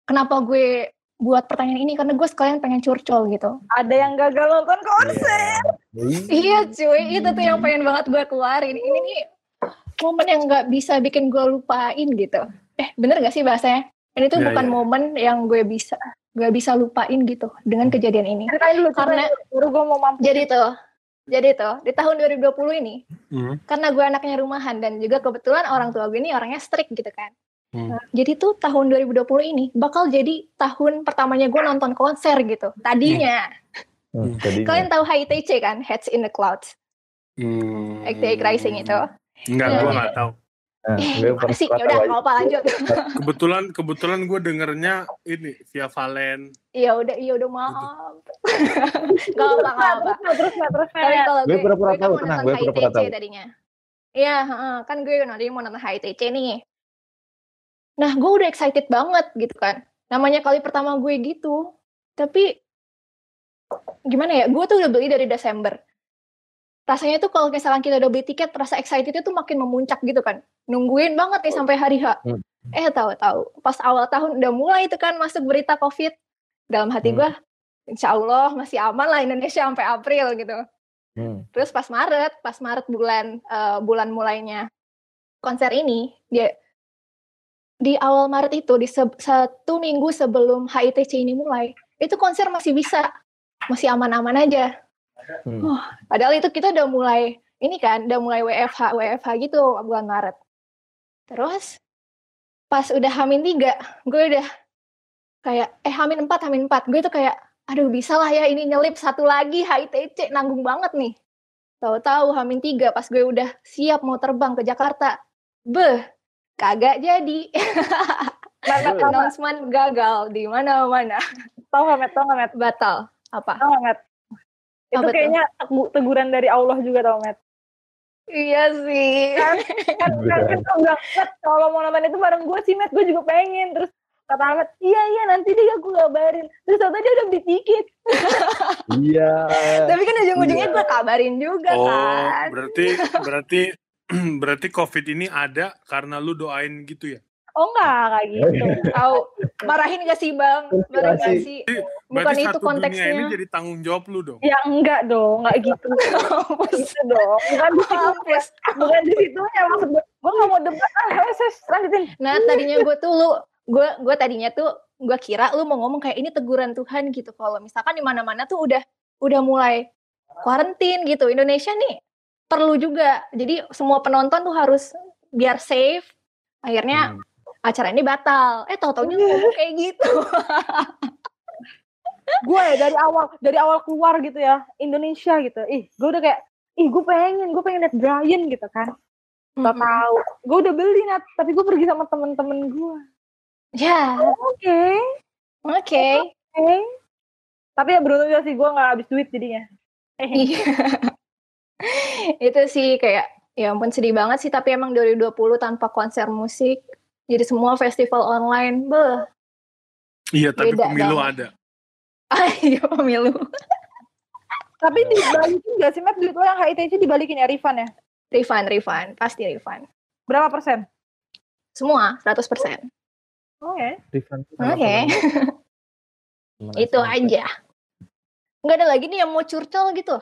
kenapa gue buat pertanyaan ini? Karena gue sekalian pengen curcol gitu. ada yang gagal nonton konser Iya. Iya cuy, itu tuh yang pengen banget gue keluarin. Ini nih momen yang nggak bisa bikin gue lupain gitu. Eh bener gak sih bahasanya? Ini tuh Iya, bukan iya. momen yang gue bisa gak bisa lupain gitu dengan kejadian ini. dulu Karena- dulu. baru gue mau mampu Jadi tuh, jadi tuh di tahun 2020 ini, Hmm. karena gue anaknya rumahan dan juga kebetulan orang tua gue ini orangnya strict gitu kan. Hmm. Jadi tuh tahun 2020 ini bakal jadi tahun pertamanya gue nonton konser gitu. Tadinya, Hmm, jadinya. kalian tahu HITC kan, Heads in the Clouds, Hmm. Rising itu. Enggak, gue nggak tahu. Nah, Eh, sih? pernah Ya udah, tahu nggak apa lanjut. Kebetulan kebetulan gue dengernya ini via Valen. Iya udah, iya udah maaf. Gak apa, gak apa. terus terus terus Tapi kalau Gue gue, pura-pura gue kan tahu, mau tenang, nonton gue pura-pura HITC tahu. tadinya. Iya, heeh, kan gue nanti mau nonton HITC nih. Nah, gue udah excited banget gitu kan. Namanya kali pertama gue gitu. Tapi gimana ya? Gue tuh udah beli dari Desember. Rasanya tuh kalau misalkan kita udah beli tiket, rasa excited itu makin memuncak gitu kan. Nungguin banget nih sampai hari H. Hmm. Eh tahu-tahu pas awal tahun udah mulai itu kan masuk berita COVID. Dalam hati Hmm. gue, insya Allah masih aman lah Indonesia sampai April gitu. Hmm. Terus pas Maret, pas Maret bulan eh, bulan mulainya konser ini, dia di awal Maret itu di se- satu minggu sebelum HITC ini mulai, itu konser masih bisa, masih aman-aman aja. Hmm. Padahal itu kita udah mulai ini kan, udah mulai WFH WFH gitu bulan Maret. Terus pas udah Hamin tiga, gue udah kayak eh Hamin empat Hamin empat, gue tuh kayak aduh bisa lah ya ini nyelip satu lagi HITC nanggung banget nih. Tahu-tahu Hamin tiga pas gue udah siap mau terbang ke Jakarta, beh kagak jadi. Nggak? Announcement gagal di mana-mana, tau nggak Met tau nggak Met batal. Apa? tau nggak Met itu Apa tuh? kayaknya tegu- teguran dari Allah juga tau Met Iya sih. kan kan kan tau bilang Met kalau mau nonton itu bareng gue sih Met gue juga pengen terus kata Met iya iya nanti deh aku kabarin terus ternyata dia udah beli tiket Iya. Tapi kan ujung-ujungnya Iya. gue kabarin juga Oh, kan. berarti berarti berarti COVID ini ada karena lu doain gitu ya? Oh enggak kayak gitu Tahu marahin gak sih bang? Marahin gak sih? Bukan Berarti itu satu dunia konteksnya. ini jadi tanggung jawab lu dong. ya enggak dong enggak gitu gitu dong bukan di situ Mampus. bukan di situ ya maksud gue gue nggak mau debat ah lanjutin Nah tadinya gue tuh lu, gue gue tadinya tuh gue kira lu mau ngomong kayak ini teguran Tuhan gitu. Kalau misalkan di mana-mana tuh udah udah mulai karantin gitu. Indonesia nih perlu juga. Jadi semua penonton tuh harus biar safe. Akhirnya Hmm. Acara ini batal. Eh tau-taunya ngomong kayak gitu. gue ya dari awal dari awal keluar gitu ya Indonesia gitu. Ih gue udah kayak ih gue pengen gue pengen liat Brian gitu kan. Gak tahu gue udah beli nat. Tapi gue pergi sama temen-temen gue Ya, oke. Oke. oke. Tapi ya beruntung juga sih gue nggak habis duit jadinya. Iya. itu sih kayak ya ampun sedih banget sih. Tapi emang 2020 tanpa konser musik jadi semua festival online beh. Iya, tapi Beda pemilu banget. ada. ayo pemilu. Tapi dibalikin gak sih Matt duit lo yang HITC dibalikin ya refund ya? Refund refund. Pasti refund. Berapa persen? Semua 100% oke Refund tuh Oke. Mana itu aja. nggak ada lagi nih yang mau curcol gitu.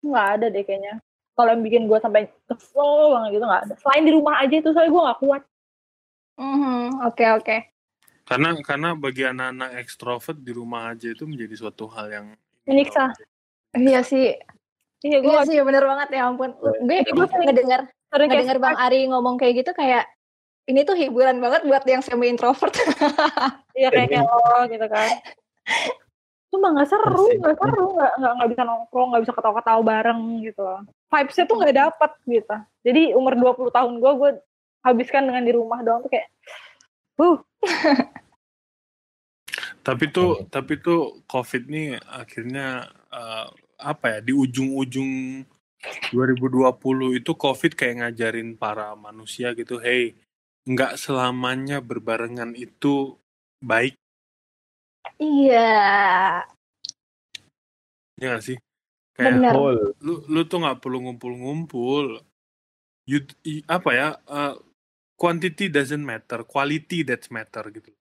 Nggak ada deh kayaknya. Kalau yang bikin gue sampai kesel banget gitu nggak ada. Selain di rumah aja itu soalnya gue nggak kuat Mhm, oke oke Karena karena bagi anak-anak ekstrovert di rumah aja itu menjadi suatu hal yang Menyiksa. iya sih iya gue iya sih bener banget ya ampun gue Gue sering- ngedengar sering kayak ngedengar bang Ari ngomong kayak gitu kayak ini tuh hiburan banget buat yang semi introvert Iya kayaknya lo gitu kan. Cuma nggak seru, nggak seru, nggak nggak nggak bisa nongkrong, nggak bisa ketawa-ketawa bareng gitu loh. Vibes-nya tuh nggak dapet gitu. Jadi umur 20 tahun gue, gue habiskan dengan di rumah doang tuh kayak, uh, Tapi tuh tapi tuh COVID nih akhirnya eh, apa ya di ujung-ujung 2020 itu COVID kayak ngajarin para manusia gitu, hey, nggak selamanya berbarengan itu baik, iya ya nggak sih? Kayak Bener. Lu lu tuh nggak perlu ngumpul-ngumpul. You, apa ya? eh, quantity doesn't matter, quality that's matter gitu.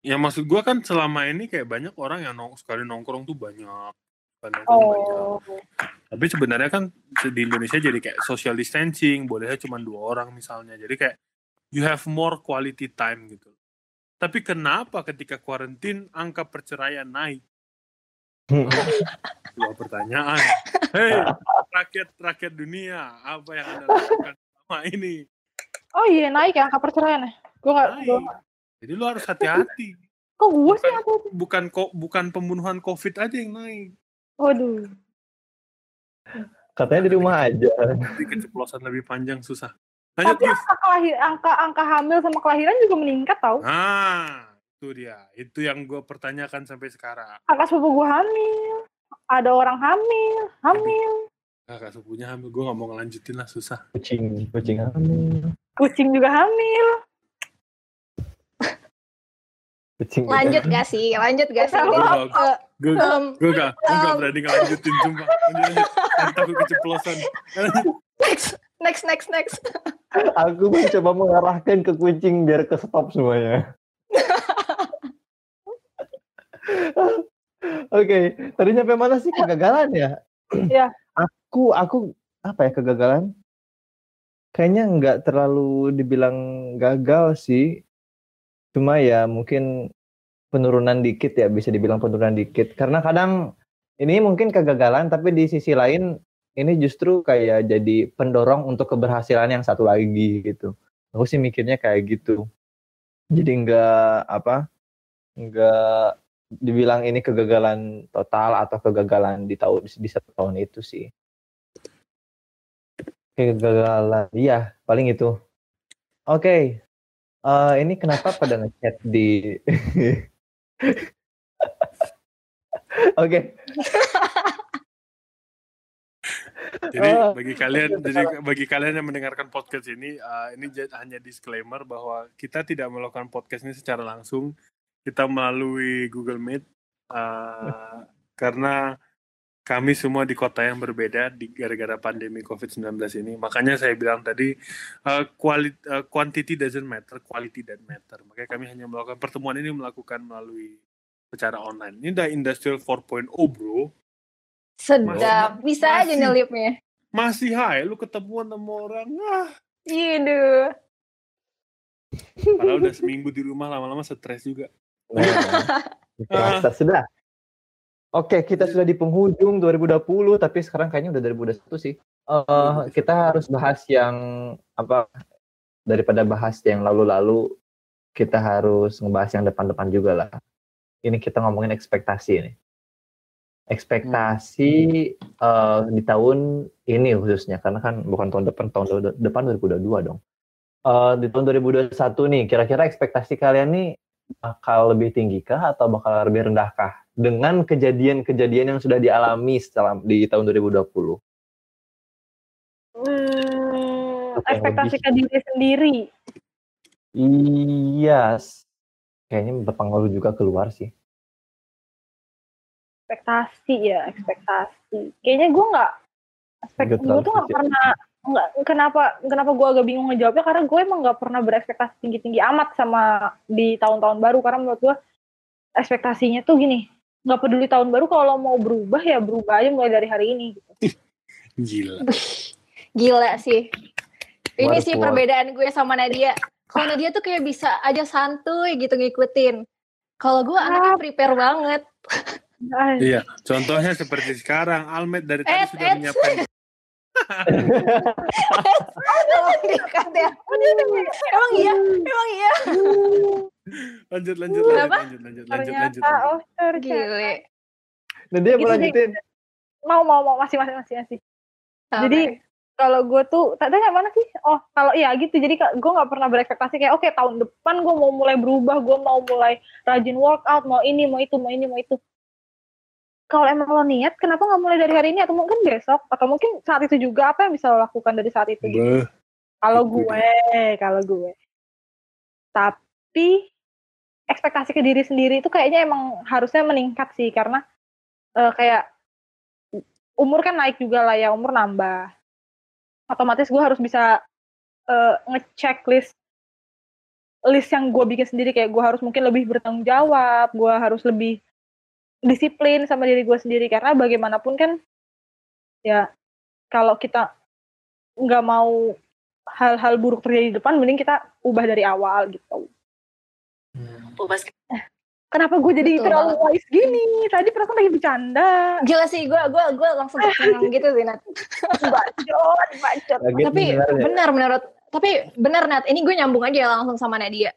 Ya maksud gua kan selama ini kayak banyak orang yang nong sekali nongkrong tuh banyak, banyak. oh, Tapi sebenarnya kan di Indonesia jadi kayak social distancing, bolehnya cuma dua orang misalnya. Jadi kayak you have more quality time gitu. Tapi kenapa ketika karantin angka perceraian naik? Dua pertanyaan. Hei, rakyat rakyat dunia, apa yang anda lakukan selama ini? Oh iya naik ya angka perceraian ya. Gue gua- Jadi lu harus hati-hati. kok gue sih aku, bukan kok bukan pembunuhan COVID aja yang naik. waduh. Katanya di rumah aja. Nanti keceplosan lebih panjang susah. Lanjut, Tapi angka, kelahir, angka angka hamil sama kelahiran juga meningkat tau. Nah, itu dia. Itu yang gue pertanyakan sampai sekarang. Kakak sepupu gue hamil, ada orang hamil, hamil, Kakak sepupunya hamil, gue gak mau ngelanjutin lah, susah. Kucing, kucing hamil. Kucing juga hamil. Kucing. lanjut gak sih lanjut gak sih Gue eh, gue, gak, gue gak um. berani ngelanjutin. Lanjut. Nanti takut keceplosan. next next next next Aku mencoba mengarahkan ke kucing biar ke stop semuanya. Oke, tadi nyampe mana sih kegagalan ya? Iya. Aku, aku apa ya kegagalan? Kayaknya nggak terlalu dibilang gagal sih. Cuma ya mungkin penurunan dikit ya, bisa dibilang penurunan dikit. Karena kadang ini mungkin kegagalan, tapi di sisi lain ini justru kayak jadi pendorong untuk keberhasilan yang satu lagi gitu. Aku sih mikirnya kayak gitu. Jadi nggak apa, nggak dibilang ini kegagalan total atau kegagalan di tahun di satu tahun itu sih. Kegagalan, iya paling itu. Oke, Eh, ini kenapa pada ngechat di? Oke, Jadi Oh. bagi kalian, jadi bagi kalian yang mendengarkan podcast ini, eh, ini hanya disclaimer bahwa kita tidak melakukan podcast ini secara langsung. Kita melalui Google Meet eh, karena kami semua di kota yang berbeda di gara-gara pandemi COVID-19 ini. Makanya saya bilang tadi eh, quality, eh, quantity doesn't matter, quality that matter. Makanya kami hanya melakukan pertemuan ini melakukan melalui secara online. Ini udah industrial 4.0, bro. sedap bisa aja Masih. nyelipnya Masih hai, lu ketemuan sama orang. Ah, Iduh. Padahal udah seminggu di rumah lama-lama stres juga. Nah, terasa sudah. Oke, kita sudah di penghujung 2020, tapi sekarang kayaknya udah 2021 sih. Eh, kita harus bahas yang apa daripada bahas yang lalu-lalu, kita harus ngebahas yang depan-depan juga lah. Ini kita ngomongin ekspektasi ini. Ekspektasi uh, di tahun ini khususnya, karena kan bukan tahun depan, tahun depan 2022 dong. Uh, di tahun 2021 nih, kira-kira ekspektasi kalian nih bakal lebih tinggi kah atau bakal lebih rendah kah dengan kejadian-kejadian yang sudah dialami setelah di tahun 2020? Hmm, ekspektasi ke diri sendiri. Iya, kayaknya berpengaruh juga keluar sih. Ekspektasi ya, ekspektasi. Kayaknya gue nggak, gue tuh nggak pernah nggak kenapa kenapa gue agak bingung ngejawabnya karena gue emang nggak pernah berekspektasi tinggi tinggi amat sama di tahun-tahun baru karena menurut gue ekspektasinya tuh gini nggak peduli tahun baru kalau mau berubah ya berubah aja mulai dari hari ini gitu. Gila. Gila sih. Ini sih perbedaan gue sama Nadia. Kalau Nadia tuh kayak bisa aja santuy gitu ngikutin. Kalau gue anaknya prepare banget. iya, contohnya seperti sekarang Almet dari tadi sudah menyiapkan emang iya, emang iya. Lanjut, lanjut, lanjut, lanjut, lanjut, lanjut, lanjut. Oh, Gile. Nah dia mau lanjutin. Mau, mau, mau, masih, masih, masih, masih. Jadi kalau gue tuh, tanya mana sih? Oh, kalau iya gitu. Jadi gue nggak pernah berekspektasi kayak, oke okay, tahun depan gue mau mulai berubah, gue mau mulai rajin workout, mau ini, mau itu, mau ini, mau itu kalau emang lo niat, kenapa nggak mulai dari hari ini atau mungkin besok atau mungkin saat itu juga apa yang bisa lo lakukan dari saat itu? Gitu? Kalau gue, kalau gue. Tapi ekspektasi ke diri sendiri itu kayaknya emang harusnya meningkat sih karena uh, kayak umur kan naik juga lah ya, umur nambah. Otomatis gue harus bisa uh, ngecek list list yang gue bikin sendiri kayak gue harus mungkin lebih bertanggung jawab, gue harus lebih disiplin sama diri gue sendiri karena bagaimanapun kan ya kalau kita nggak mau hal-hal buruk terjadi di depan mending kita ubah dari awal gitu. Hmm. Kenapa gue jadi Betul terlalu banget. wise gini? Tadi perasaan lagi bercanda. Gila sih, gue gue gue langsung tercengang gitu sih Nat. bacot, bacot. Tapi benar menurut tapi benar Nat, ini gue nyambung aja langsung sama Nadia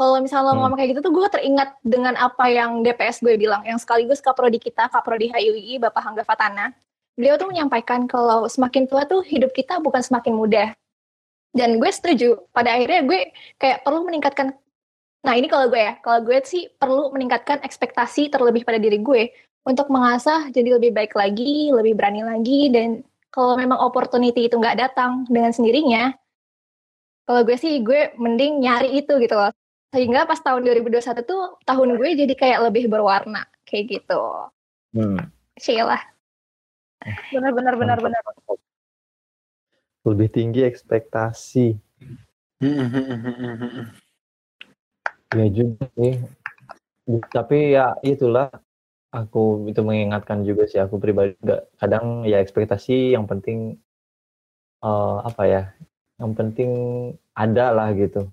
kalau misalnya lo hmm. ngomong kayak gitu tuh gue teringat dengan apa yang DPS gue bilang yang sekaligus kaprodi kita kaprodi HIUI Bapak Hangga Fatana. Beliau tuh menyampaikan kalau semakin tua tuh hidup kita bukan semakin mudah. Dan gue setuju pada akhirnya gue kayak perlu meningkatkan nah ini kalau gue ya kalau gue sih perlu meningkatkan ekspektasi terlebih pada diri gue untuk mengasah jadi lebih baik lagi lebih berani lagi dan kalau memang opportunity itu nggak datang dengan sendirinya kalau gue sih gue mending nyari itu gitu loh sehingga pas tahun 2021 tuh tahun gue jadi kayak lebih berwarna kayak gitu. Hmm. Sheila. Benar benar benar benar. Lebih tinggi ekspektasi. ya juga sih. Tapi ya itulah aku itu mengingatkan juga sih aku pribadi juga kadang ya ekspektasi yang penting uh, apa ya yang penting ada lah gitu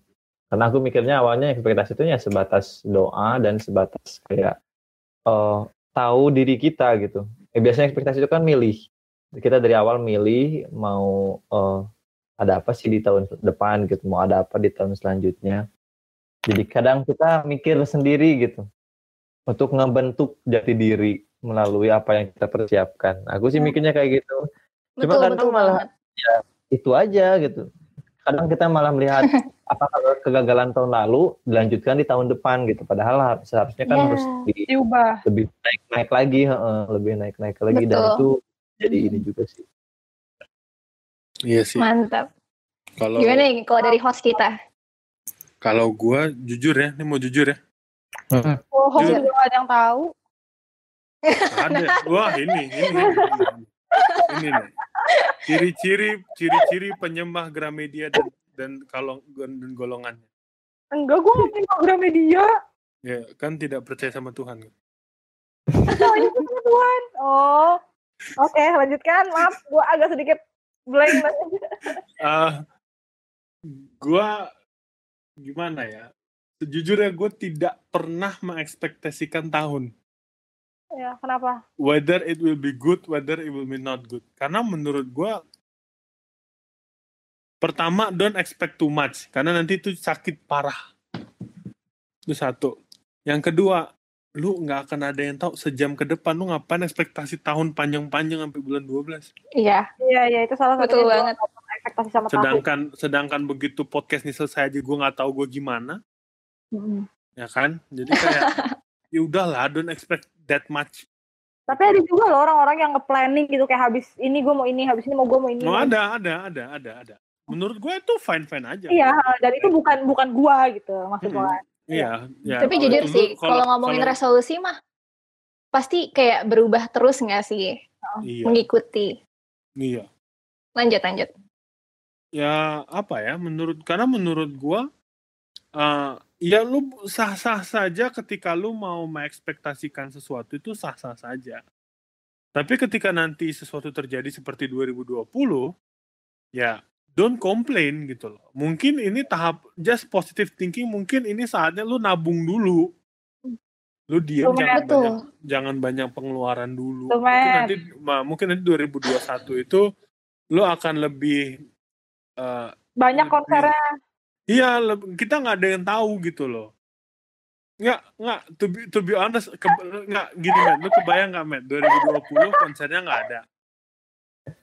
karena aku mikirnya awalnya ekspektasi itu ya sebatas doa dan sebatas kayak uh, tahu diri kita gitu. Eh, biasanya ekspektasi itu kan milih. Kita dari awal milih mau uh, ada apa sih di tahun depan gitu, mau ada apa di tahun selanjutnya. Jadi kadang kita mikir sendiri gitu untuk ngebentuk jati diri melalui apa yang kita persiapkan. Aku sih mikirnya kayak gitu. Cuma kan betul malah ya itu aja gitu. Kadang kita malah melihat apa kalau kegagalan tahun lalu dilanjutkan di tahun depan gitu. Padahal seharusnya kan yeah. harus di, diubah. lebih naik naik lagi uh, lebih naik naik lagi Betul. dan itu jadi ini juga sih. Iya sih. Mantap. Kalau gimana nih kalau dari host kita? Kalau gue jujur ya ini mau jujur ya. Hmm. oh host juga ada yang tahu. Ada wah ini ini ini, ini nih ciri-ciri ciri-ciri penyembah Gramedia dan dan kalau dan golongannya. Enggak, gue ngomongin program media. Ya, kan tidak percaya sama Tuhan. ini sama Tuhan. Oh, oke, okay, lanjutkan. Maaf, gue agak sedikit blank. uh, gue gimana ya? Sejujurnya gue tidak pernah mengekspektasikan tahun. Ya, kenapa? Whether it will be good, whether it will be not good. Karena menurut gue pertama don't expect too much karena nanti itu sakit parah. Itu satu. Yang kedua, lu nggak akan ada yang tahu sejam ke depan lu ngapain ekspektasi tahun panjang-panjang sampai bulan 12. Iya, Iya, iya itu salah satu betul banget. ekspektasi sama tahun. Sedangkan sedangkan begitu podcast ini selesai aja gue nggak tahu gue gimana, Mm-mm. ya kan? Jadi kayak ya udahlah, don't expect that much. Tapi ada juga loh orang-orang yang nge-planning gitu kayak habis ini gue mau ini, habis ini mau gue mau ini. Oh ada, ada, ada, ada, ada. Menurut gue itu fine fine aja. Iya, dan itu bukan bukan gua gitu maksud Mm-mm. gua. Iya, ya. Tapi Kalau jujur sih, kalau ngomongin kalau- resolusi mah pasti kayak berubah terus nggak sih iya, mengikuti. iya. Lanjut lanjut. Ya apa ya? Menurut karena menurut gua, eh ya lu sah-sah saja ketika lu mau mengekspektasikan sesuatu itu sah-sah saja. Tapi ketika nanti sesuatu terjadi seperti 2020, ya don't complain gitu loh. Mungkin ini tahap just positive thinking, mungkin ini saatnya lu nabung dulu. Lu diam jangan banyak jangan banyak pengeluaran dulu. Lumayan. Mungkin nanti ma- mungkin nanti 2021 itu lu akan lebih eh, Banyak konsernya. Iya, kita nggak ada yang tahu gitu loh. Nggak, nggak, to be, to be honest, ke, nggak, gini Matt, lu kebayang nggak Matt, 2020 konsernya nggak ada.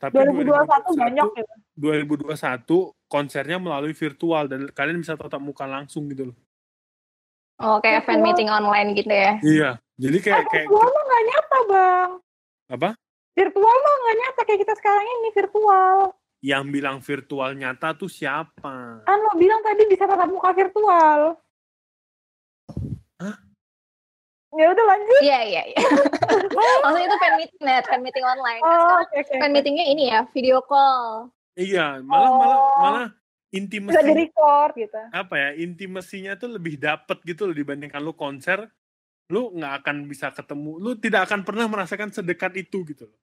Tapi 2021 banyak gitu. 2021 konsernya melalui virtual dan kalian bisa tatap muka langsung gitu loh. Oh kayak fan meeting online gitu ya. Iya, jadi kayak Eh, kayak virtual mah nggak nyata bang. apa? Virtual mah nggak nyata kayak kita sekarang ini virtual. Yang bilang virtual nyata tuh siapa? Kan lo bilang tadi bisa tatap muka virtual. Hah? Ya udah lanjut. Iya iya iya. Maksudnya itu fan meeting net, fan meeting online. Nah, Oh, oke oke. fan meetingnya ini ya, video call. Iya, malah malah Oh. malah Bisa intimasi di record gitu. apa ya intimasinya tuh lebih dapet gitu loh dibandingkan lu konser lu nggak akan bisa ketemu lu tidak akan pernah merasakan sedekat itu gitu loh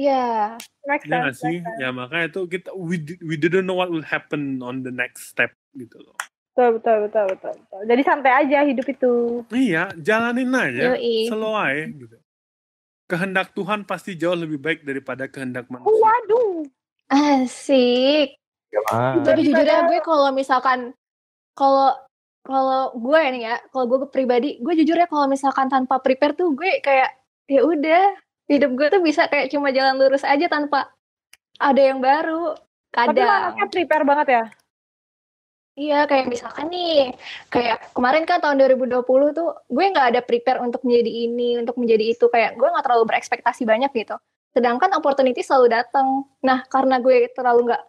Iya. Make ya nggak sense. sih ya makanya itu kita we, we didn't know what will happen on the next step gitu loh Betul, betul, betul, betul, betul. Jadi santai aja hidup itu. iya jalanin aja Yoi. slow aja gitu kehendak Tuhan pasti jauh lebih baik daripada kehendak manusia waduh. Asik. Ah, Tapi jujur ya gue kalau misalkan kalau kalau gue ini ya, kalau gue pribadi, gue jujur ya kalau misalkan tanpa prepare tuh gue kayak ya udah hidup gue tuh bisa kayak cuma jalan lurus aja tanpa ada yang baru. Tapi Kadang. anaknya prepare banget ya. Iya, kayak misalkan nih, kayak kemarin kan tahun 2020 tuh gue nggak ada prepare untuk menjadi ini, untuk menjadi itu, kayak gue nggak terlalu berekspektasi banyak gitu. Sedangkan opportunity selalu datang. Nah, karena gue terlalu nggak,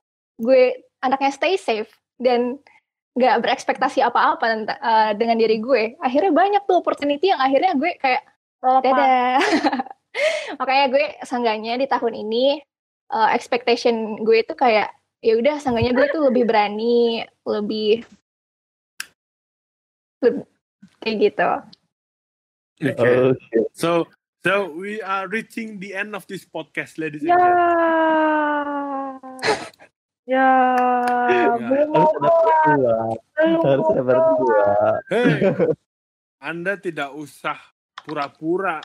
gue anaknya stay safe dan nggak berekspektasi apa-apa eh, dengan diri gue, akhirnya banyak tuh opportunity yang akhirnya gue kayak dadah. Makanya gue seenggaknya di tahun ini eh, expectation gue itu kayak ya udah seenggaknya gue tuh lebih berani, lebih, lebih kayak gitu. okay. Oke. so so we are reaching the end of this podcast ladies and Ya. gentlemen Ya. Belum Harus berdua. berdua. Anda tidak usah pura-pura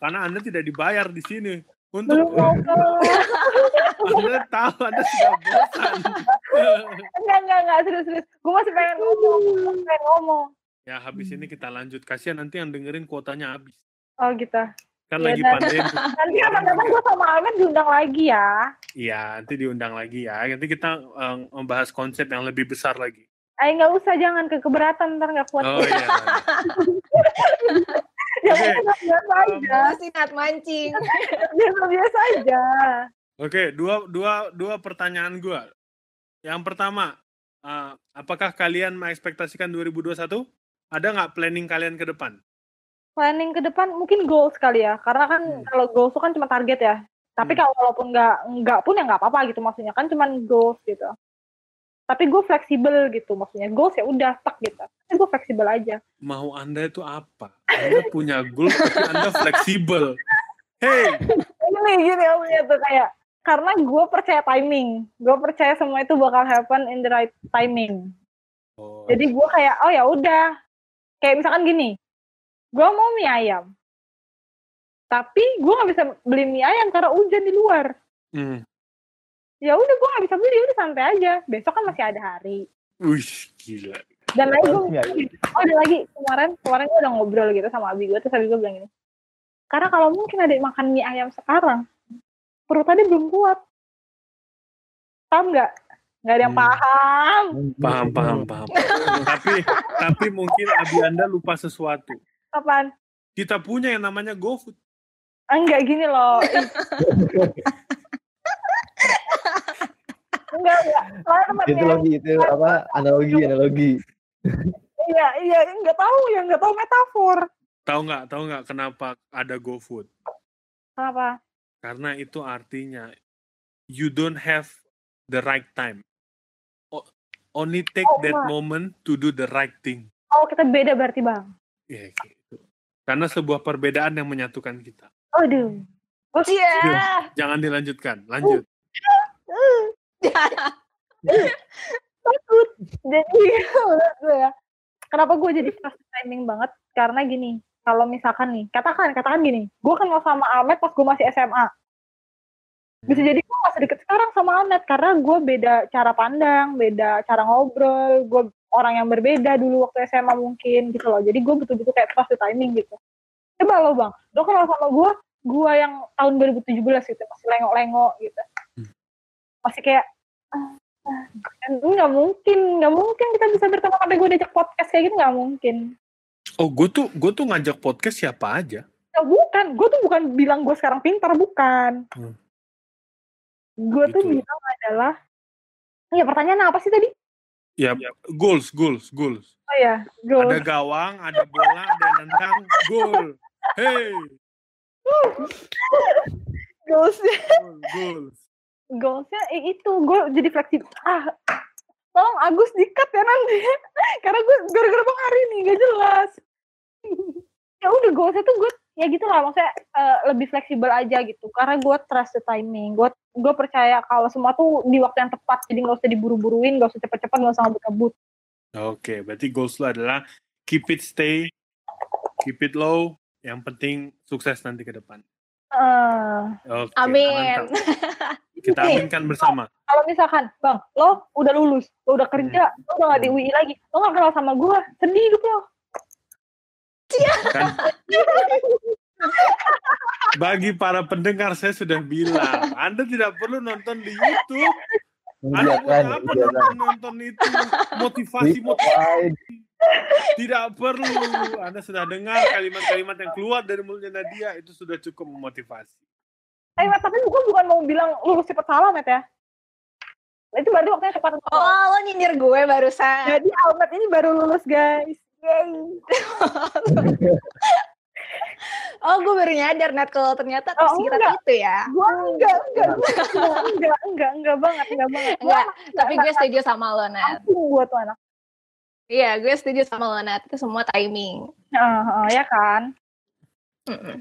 karena Anda tidak dibayar di sini untuk Anda tahu Anda sudah bosan. enggak enggak enggak serius serius gue masih pengen ngomong masih pengen ngomong ya habis ini kita lanjut. Kasihan nanti yang dengerin kuotanya habis. oh gitu Kan Iya, lagi pandemi. nanti kapan-kapan gue sama Ahmed diundang lagi ya Iya, nanti diundang lagi ya. Nanti kita eh, membahas konsep yang lebih besar lagi. Ayo nggak usah jangan ke keberatan ntar nggak kuat Oh iya. jangan oke. biasa aja Masih nat mancing. biasa biasa aja Oke, dua dua dua pertanyaan gua. Yang pertama, eh, apakah kalian mengekspektasikan 2021? Ada nggak planning kalian ke depan? planning ke depan mungkin goals kali ya karena kan Hmm. kalau goals itu kan cuma target ya tapi Hmm. kalau walaupun nggak nggak pun ya nggak apa-apa gitu maksudnya kan cuma goals gitu tapi gue fleksibel gitu maksudnya goals ya udah stuck gitu. Tapi gue fleksibel aja. Mau Anda itu apa? Anda punya goal tapi Anda fleksibel. Hey, ini gini maksudnya tuh kayak karena gue percaya timing. Gue percaya semua itu bakal happen in the right timing. Oh, jadi gue kayak oh ya udah. Kayak misalkan gini gue mau mie ayam. Tapi gue nggak bisa beli mie ayam karena hujan di luar. Hmm, ya udah gue nggak bisa beli udah santai aja besok kan masih ada hari Wih, gila. dan lagi gue Iya. oh ada lagi kemarin kemarin gue udah ngobrol gitu sama abi gue terus abi gue bilang gini karena kalau mungkin ada makan mie ayam sekarang perut tadi belum kuat paham nggak nggak ada yang Hmm. paham Paham, paham, paham. tapi tapi mungkin Abi Anda lupa sesuatu. kapan Kita punya yang namanya GoFood. enggak gini loh enggak enggak soalnya itu tempatnya lagi itu apa analogi analogi iya iya enggak tahu ya enggak tahu metafor Tahu nggak? Tahu nggak kenapa ada GoFood? kenapa Karena itu artinya you don't have the right time. O- only take Oh, that Pak. moment to do the right thing. oh kita beda berarti bang Ya gitu. Karena sebuah perbedaan yang menyatukan kita. aduh Iya. Jangan dilanjutkan. Lanjut. Takut. Jadi menurut gue ya kenapa gue jadi fast timing banget? Karena gini kalau misalkan nih katakan katakan gini gue kenal sama Ahmed pas gue masih SMA bisa jadi gue gak sedeket sekarang sama Ahmed karena gue beda cara pandang beda cara ngobrol gue orang yang berbeda dulu waktu SMA mungkin gitu loh. Jadi gue betul-betul kayak fast timing gitu. Coba lo bang lo kenal sama gue gue yang tahun 2017 gitu masih lengok-lengok gitu. Masih kayak nggak mungkin nggak mungkin kita bisa bertemu sampai gue diajak podcast kayak gitu nggak mungkin Oh, gue tuh gue tuh ngajak podcast siapa aja. ya, bukan gue tuh bukan bilang gue sekarang pintar bukan Hmm. gue tuh Gitu. bilang adalah ya pertanyaan apa sih tadi Ya, goals, goals, goals. oh ya goals Ada gawang, ada bola, ada nendang, gol. Hey, goals goal, goals. Goalsnya eh, itu. Gue jadi fleksibel ah tolong Agus dikat ya nanti. Karena gue gara-gara bang hari nih gak jelas. Ya udah goalsnya tuh gue ya gitu lah maksudnya eh, lebih fleksibel aja gitu. Karena gue trust the timing. Gue gue percaya kalau semua tuh di waktu yang tepat. Jadi nggak usah diburu-buruin nggak usah cepet-cepet nggak usah ngebut-ngebut. Oke, berarti goals lo adalah keep it stay, keep it low. Yang penting sukses nanti ke depan. Eh, Oke, Amin. Kita aminkan bersama. kalau misalkan bang lo udah lulus lo udah kerja lo udah gak di UI lagi lo gak kenal sama gue sedih hidup lo Kan bagi para pendengar saya sudah bilang, Anda tidak perlu nonton di YouTube. Anda iya buat kan apa iya kan nonton, nonton itu motivasi motivasi tidak perlu. Anda sudah dengar kalimat-kalimat yang keluar dari mulutnya Nadia itu sudah cukup memotivasi. Eh, Matt, tapi gue bukan mau bilang lulus cepet salah, Matt ya. Itu berarti waktunya cepat. Oh, lo nyindir gue barusan. Jadi Almet ini baru lulus, guys. Yay. Oh, gue baru nyadar, Nat, kalau ternyata Oh, enggak. itu ya. Gue enggak, enggak, gua enggak, enggak, enggak, enggak banget, enggak banget. Enggak, anak- tapi enggak, gue setuju sama lo, Nat. gue tuh anak. Iya, gue setuju sama lo, Nat. Itu semua timing. Heeh, heeh, ya kan?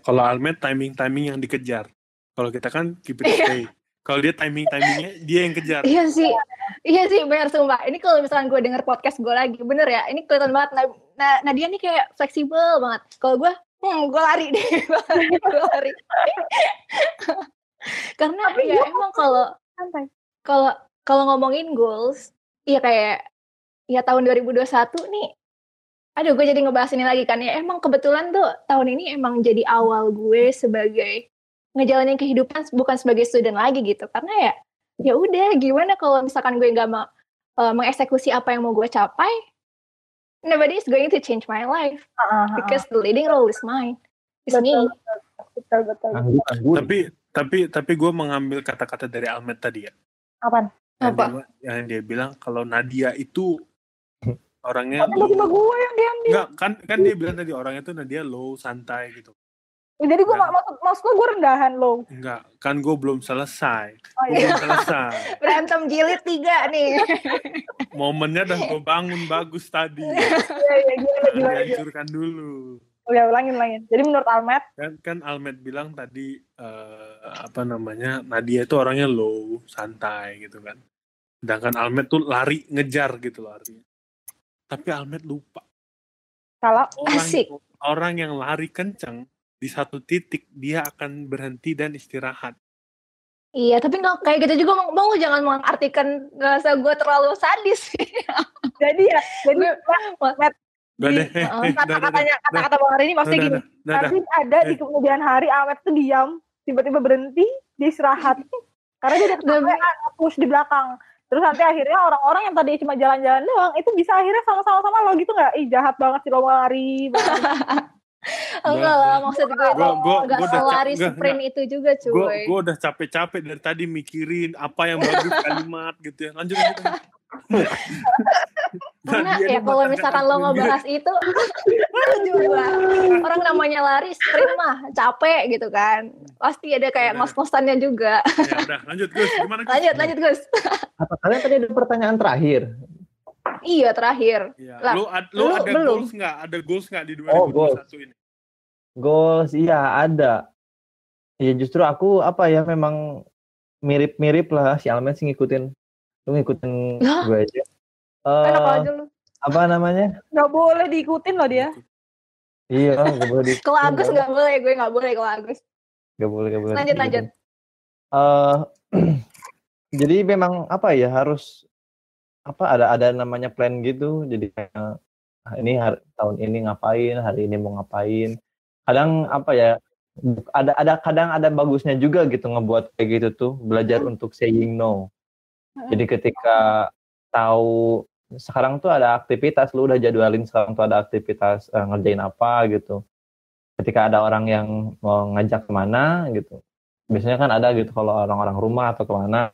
Kalau Almet timing-timing yang dikejar. Kalau kita kan keep it stay. Kalau dia timing-timingnya dia yang kejar. Iya sih, iya sih benar sumpah. Ini kalau misalkan gue denger podcast gue lagi, bener ya. Ini kelihatan banget. Nah, nah, Nadia nih kayak fleksibel banget. Kalau gue, hmm, gue lari deh, gue lari. Karena Tapi ya emang kalau Santai. kalau kalau ngomongin goals, iya kayak ya tahun 2021 nih. Aduh, gue jadi ngebahas ini lagi kan ya. Emang kebetulan tuh tahun ini emang jadi awal gue sebagai ngejalanin kehidupan bukan sebagai student lagi gitu. Karena ya ya udah gimana kalau misalkan gue nggak mau eh, mengeksekusi apa yang mau gue capai, nobody is going to change my life Heeh, heeh. because the leading role is mine. It's me. Betul, betul, betul. Anggur, anggur. Tapi tapi tapi gue mengambil kata-kata dari Almet tadi ya. Apaan? Yang Apa? dia, yang dia bilang kalau Nadia itu orangnya Tiba-tiba gue yang diambil. enggak kan kan dia bilang tadi orangnya tuh Nadia low santai gitu. Ya, Jadi gue Nah. maksud, maksud gue rendahan lo. Enggak, kan gue belum selesai. Oh iya. belum selesai. Berantem jilid tiga nih. Momennya udah gue bangun bagus tadi. Iya, iya, gimana, gimana, gimana. dihancurkan dulu. Udah, ulangin, ulangin. Jadi menurut Almet, Kan kan Almet bilang tadi eh, apa namanya Nadia itu orangnya low, santai gitu kan. Sedangkan Almet tuh lari ngejar gitu loh artinya. Tapi Almet lupa. kalau Orang, Asik. orang yang lari kencang di satu titik dia akan berhenti dan istirahat. Iya, tapi nggak kayak gitu juga mau, mau jangan mengartikan rasa gue terlalu sadis. jadi ya, jadi Matt, kata-katanya kata-kata Bang Hari ini maksudnya gini. Nanti ada di Eh. kemudian hari Ahmed tuh diam, tiba-tiba berhenti, dia istirahat. Karena dia udah push di belakang. Terus nanti akhirnya orang-orang yang tadi cuma jalan-jalan doang, itu bisa akhirnya sama-sama sama lo gitu nggak? Ih jahat banget sih lo Hari. Enggak lah, maksud gue itu Gua- gua- nggak gua udah selari enggak, sprint itu juga cuy. gue udah capek-capek dari tadi mikirin apa yang bagus kalimat gitu ya. Lanjut lanjut. lanjut. Karena Nah, ya kalau misalkan lo aku ngebahas itu, juga orang namanya lari sprint mah capek gitu kan. Pasti ada kayak Udah. ngos-ngosannya juga. Ya udah, lanjut Gus. Gimana Gus? Lanjut, lanjut Gus. Apa kalian tadi ada pertanyaan terakhir? Iya terakhir. Iya. Lah, Lu, ad- lu lu ada belum. goals nggak? Ada goals nggak di Oh, 2021 ini? Goals, iya ada. Ya justru aku apa ya memang mirip-mirip lah si Almen sih ngikutin. Lu ngikutin gue aja. Enak Eh, aja lu. apa namanya? Nggak boleh diikutin loh dia. Iya, gak boleh di. Kalau Agus nggak boleh, gue nggak boleh kalau Agus. Gak boleh, gak boleh. Lanjut, diikutin. lanjut. Eh, jadi memang apa ya harus apa ada ada namanya plan gitu. Jadi ah, ini hari, tahun ini ngapain, hari ini mau ngapain. Kadang apa ya ada ada kadang ada bagusnya juga gitu ngebuat kayak gitu tuh belajar untuk saying no. Jadi ketika tahu sekarang tuh ada aktivitas lu udah jadwalin sekarang tuh ada aktivitas eh, ngerjain apa gitu. Ketika ada orang yang mau ngajak ke mana gitu, biasanya kan ada gitu kalau orang-orang rumah atau ke mana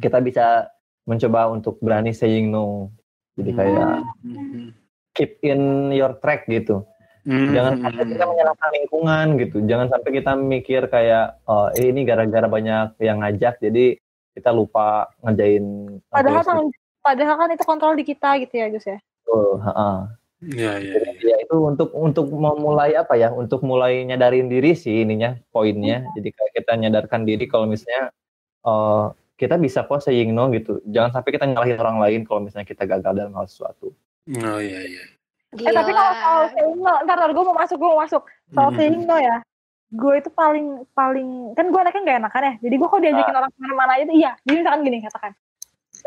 kita bisa mencoba untuk berani saying no. Jadi kayak Hmm. keep in your track gitu. Hmm. Jangan sampai kita menyalahkan lingkungan gitu. Jangan sampai kita mikir kayak oh eh, ini gara-gara banyak yang ngajak jadi kita lupa ngerjain Padahal kan, padahal kan itu kontrol di kita gitu ya Gus ya. gitu. Heeh. Iya, iya. Jadi, ya itu untuk untuk memulai apa ya? Untuk mulai nyadarin diri sih ininya poinnya. Jadi kayak kita nyadarkan diri kalau misalnya eh, kita bisa kok saying no gitu. Jangan sampai kita nyalahin orang lain kalau misalnya kita gagal dalam hal sesuatu. Oh iya, iya. Gila. Eh tapi kalau soal saying no, ntar, ntar gue mau masuk, gue mau masuk. Soal Hmm. saying no ya, gue itu paling paling kan gue anaknya gak enakan ya. Jadi gue kalau diajakin orang ke mana-mana aja tuh iya. Jadi misalkan gini katakan,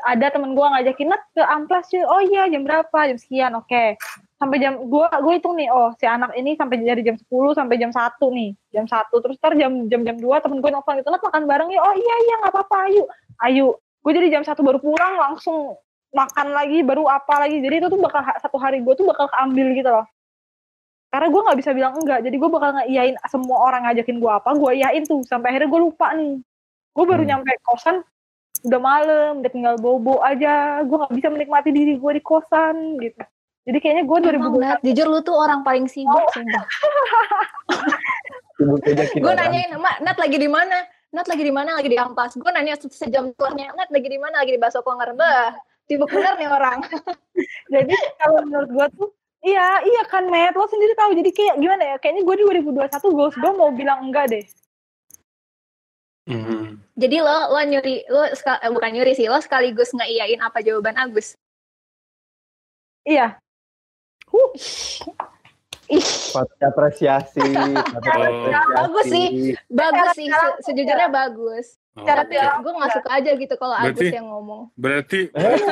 ada temen gue ngajakin Nat ke amplas yuk. Oh iya jam berapa? Jam sekian. Oke. Sampai jam gue gue hitung nih. Oh si anak ini sampai dari jam 10 sampai jam 1 nih. Jam 1 terus ntar jam jam jam 2 temen gue nelfon gitu Nat makan bareng yuk. Oh iya iya nggak apa-apa ayo. Ayo. Gue jadi jam satu baru pulang langsung makan lagi baru apa lagi jadi itu tuh bakal satu hari gue tuh bakal keambil gitu loh karena gue nggak bisa bilang enggak jadi gue bakal ngeiyain semua orang ngajakin gue apa gue iyain tuh sampai akhirnya gue lupa nih gue baru Hmm. nyampe kosan udah malam udah tinggal bobo aja gue nggak bisa menikmati diri gue di kosan gitu jadi kayaknya gue Emang, Nat, 2021 jujur lu tuh orang paling sibuk, sumpah. Sibuk ajakin Gue nanyain, Mak, Nat lagi di mana? Nat lagi di mana? Lagi di Ampas. Gue nanya se- sejam setelahnya, Nat lagi di mana? Lagi di Baso Konger. Bah, sibuk bener nih orang. jadi kalau menurut gue tuh iya iya kan Matt lo sendiri tahu jadi kayak gimana ya kayaknya gue di 2021 goals gue mau bilang enggak deh Hmm. Jadi lo, lo nyuri, lo ska- eh, bukan nyuri sih, lo sekaligus ngeiyain apa jawaban Agus. iya Ih, Patut apresiasi, patut apresiasi. Bagus sih. bagus sih, se- sejujurnya bagus. Oh, Cara dia- Gue gak suka aja gitu kalau Agus yang ngomong. Berarti, berarti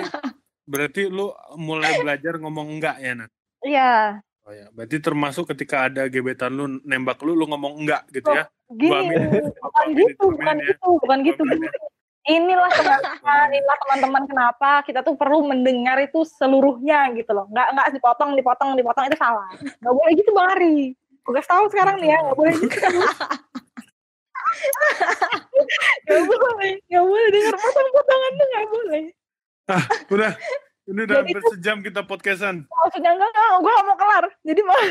berarti lu mulai belajar ngomong enggak ya, Nat? iya. Oh ya, berarti termasuk ketika ada gebetan lu nembak lu, lu ngomong enggak gitu ya? Gua gini bukan Gua aminin, gitu bukan ya. gitu bukan gitu. Gua aminin inilah teman-teman inilah teman-teman kenapa kita tuh perlu mendengar itu seluruhnya gitu loh. Nggak nggak dipotong dipotong dipotong itu salah. Nggak boleh gitu bang Ari. Gue kasih tahu sekarang nih ya nggak boleh gitu nggak boleh nggak boleh dengar potong-potongan tuh nggak boleh Udah, ini udah Jadi hampir sejam kita podcastan. maksudnya enggak enggak gue nggak mau kelar jadi mah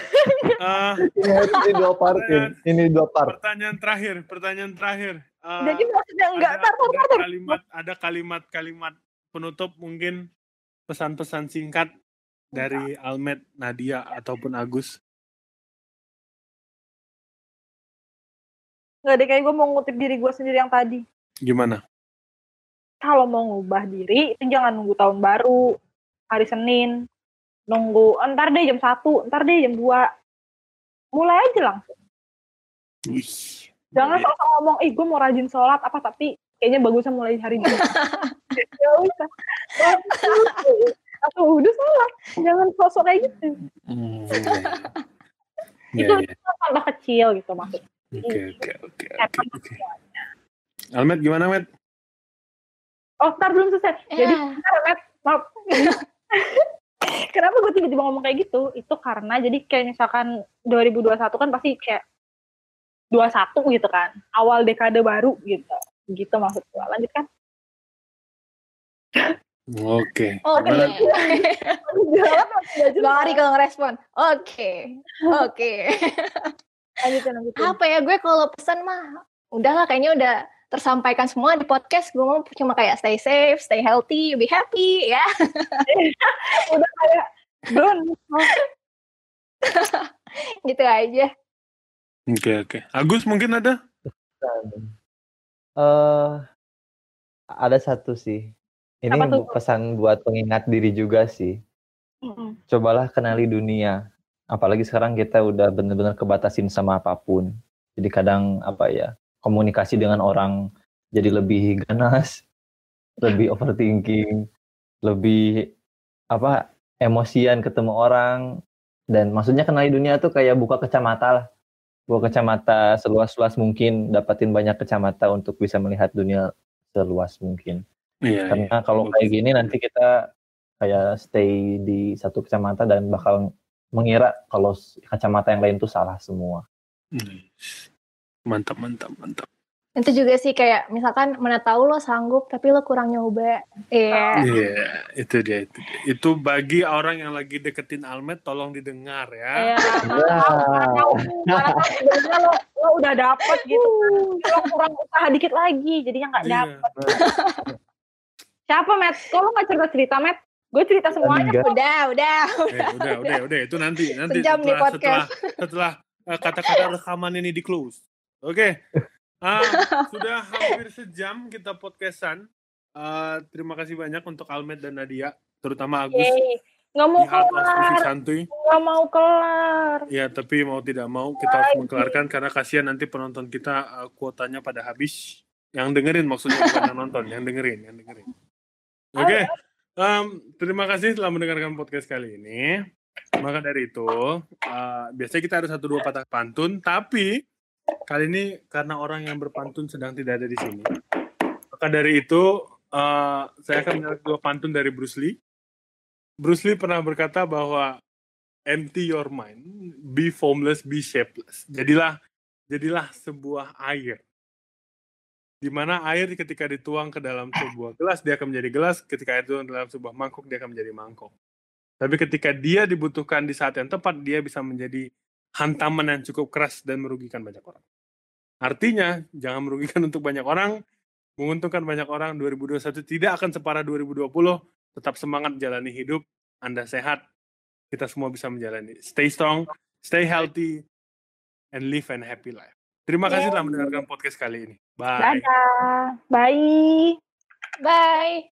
Ah, Ini, dua part, ini dua part. pertanyaan terakhir, pertanyaan terakhir. Ah, jadi maksudnya enggak ada, tar tar ada tar tar. kalimat, ada kalimat-kalimat penutup mungkin pesan-pesan singkat dari Almet, Nadia ataupun Agus. Nggak deh kayak gue mau ngutip diri gue sendiri yang tadi. Gimana? kalau mau ngubah diri itu jangan nunggu tahun baru hari Senin. Nunggu entar deh jam satu entar deh jam 2 mulai aja langsung. Wih. jangan Iya. sok ngomong ih gue mau rajin sholat apa? Tapi kayaknya bagusnya mulai hari ini. Ya usah atau udah salah jangan sosok kayak gitu. Hmm, itu ya, ya. itu tambah kecil gitu maksudnya Oke, oke, oke, oke, oke. Almet gimana, Met? oh ntar belum selesai jadi Ya. bentar, Matt. maaf kenapa gue tiba-tiba ngomong kayak gitu itu karena jadi kayak misalkan 2021 kan pasti kayak 21 gitu kan awal dekade baru gitu gitu maksud gue lanjut kan Oke. Oke. Gimana? Jawab masih nggak jelas. Bang Ari kalau ngerespon. Oke. Oke. Lanjutin lanjutin Apa ya gue kalau pesan mah udahlah kayaknya udah tersampaikan semua di podcast. Gue mau cuma kayak stay safe, stay healthy, be happy ya. udah kayak Don gitu aja. Oke, oke. Agus mungkin ada? eh ada satu sih. Ini pesan buat pengingat diri juga sih. mm-mm. Cobalah kenali dunia. Apalagi sekarang kita udah bener-bener kebatasin sama apa pun. Jadi kadang apa ya, komunikasi dengan orang jadi lebih ganas, lebih overthinking, lebih apa emosian ketemu orang dan maksudnya kenali dunia tuh kayak buka kacamata lah. Buka kacamata seluas-luas mungkin, dapatin banyak kacamata untuk bisa melihat dunia seluas mungkin. Iya. Karena kalau kayak gini nanti kita kayak stay di satu kacamata dan bakal mengira kalau kacamata yang lain tuh salah semua. iya. Mantap, mantap, mantap. Itu juga sih kayak misalkan mana tahu lo sanggup tapi lo kurang nyoba. Iya. Iya, itu dia, itu dia. Itu bagi orang yang lagi deketin Almet, tolong didengar ya. ya mana tahu sebenarnya lo lo udah dapet gitu lo kurang usaha dikit lagi jadinya nggak Iya. dapet siapa Matt kok lo nggak cerita cerita Matt gue cerita semuanya Enggak. Udah, udah. Eh, udah, udah, udah. Itu nanti, nanti Sejam nih setelah, setelah, podcast. setelah eh, kata-kata rekaman ini di close. Oke. Ah, sudah hampir sejam kita podcastan. Ah, terima kasih banyak untuk Almet dan Nadia, terutama Agus Yeay. nggak mau kelar Santuy. nggak mau kelar Ya, tapi mau tidak mau kita harus mengkelarkan karena kasihan nanti penonton kita uh, kuotanya pada habis. Yang dengerin maksudnya bukan yang nonton, yang dengerin, yang dengerin. Oke, em, terima kasih telah mendengarkan podcast kali ini. Maka dari itu, uh, biasanya kita ada satu dua patah pantun, tapi kali ini karena orang yang berpantun sedang tidak ada di sini. Maka dari itu, uh, saya akan menyerahkan dua pantun dari Bruce Lee. Bruce Lee pernah berkata bahwa empty your mind, be formless, be shapeless. Jadilah jadilah sebuah air. Di mana air ketika dituang ke dalam sebuah gelas dia akan menjadi gelas, ketika air dituang dalam sebuah mangkok dia akan menjadi mangkok. Tapi ketika dia dibutuhkan di saat yang tepat, dia bisa menjadi hantaman yang cukup keras dan merugikan banyak orang. Artinya, jangan merugikan untuk banyak orang, menguntungkan banyak orang. 2021 tidak akan separah 2020. Tetap semangat jalani hidup. Anda sehat, kita semua bisa menjalani. Stay strong, stay healthy, and live an happy life. Terima kasih telah mendengarkan podcast kali ini. Bye. dadah bye Bye.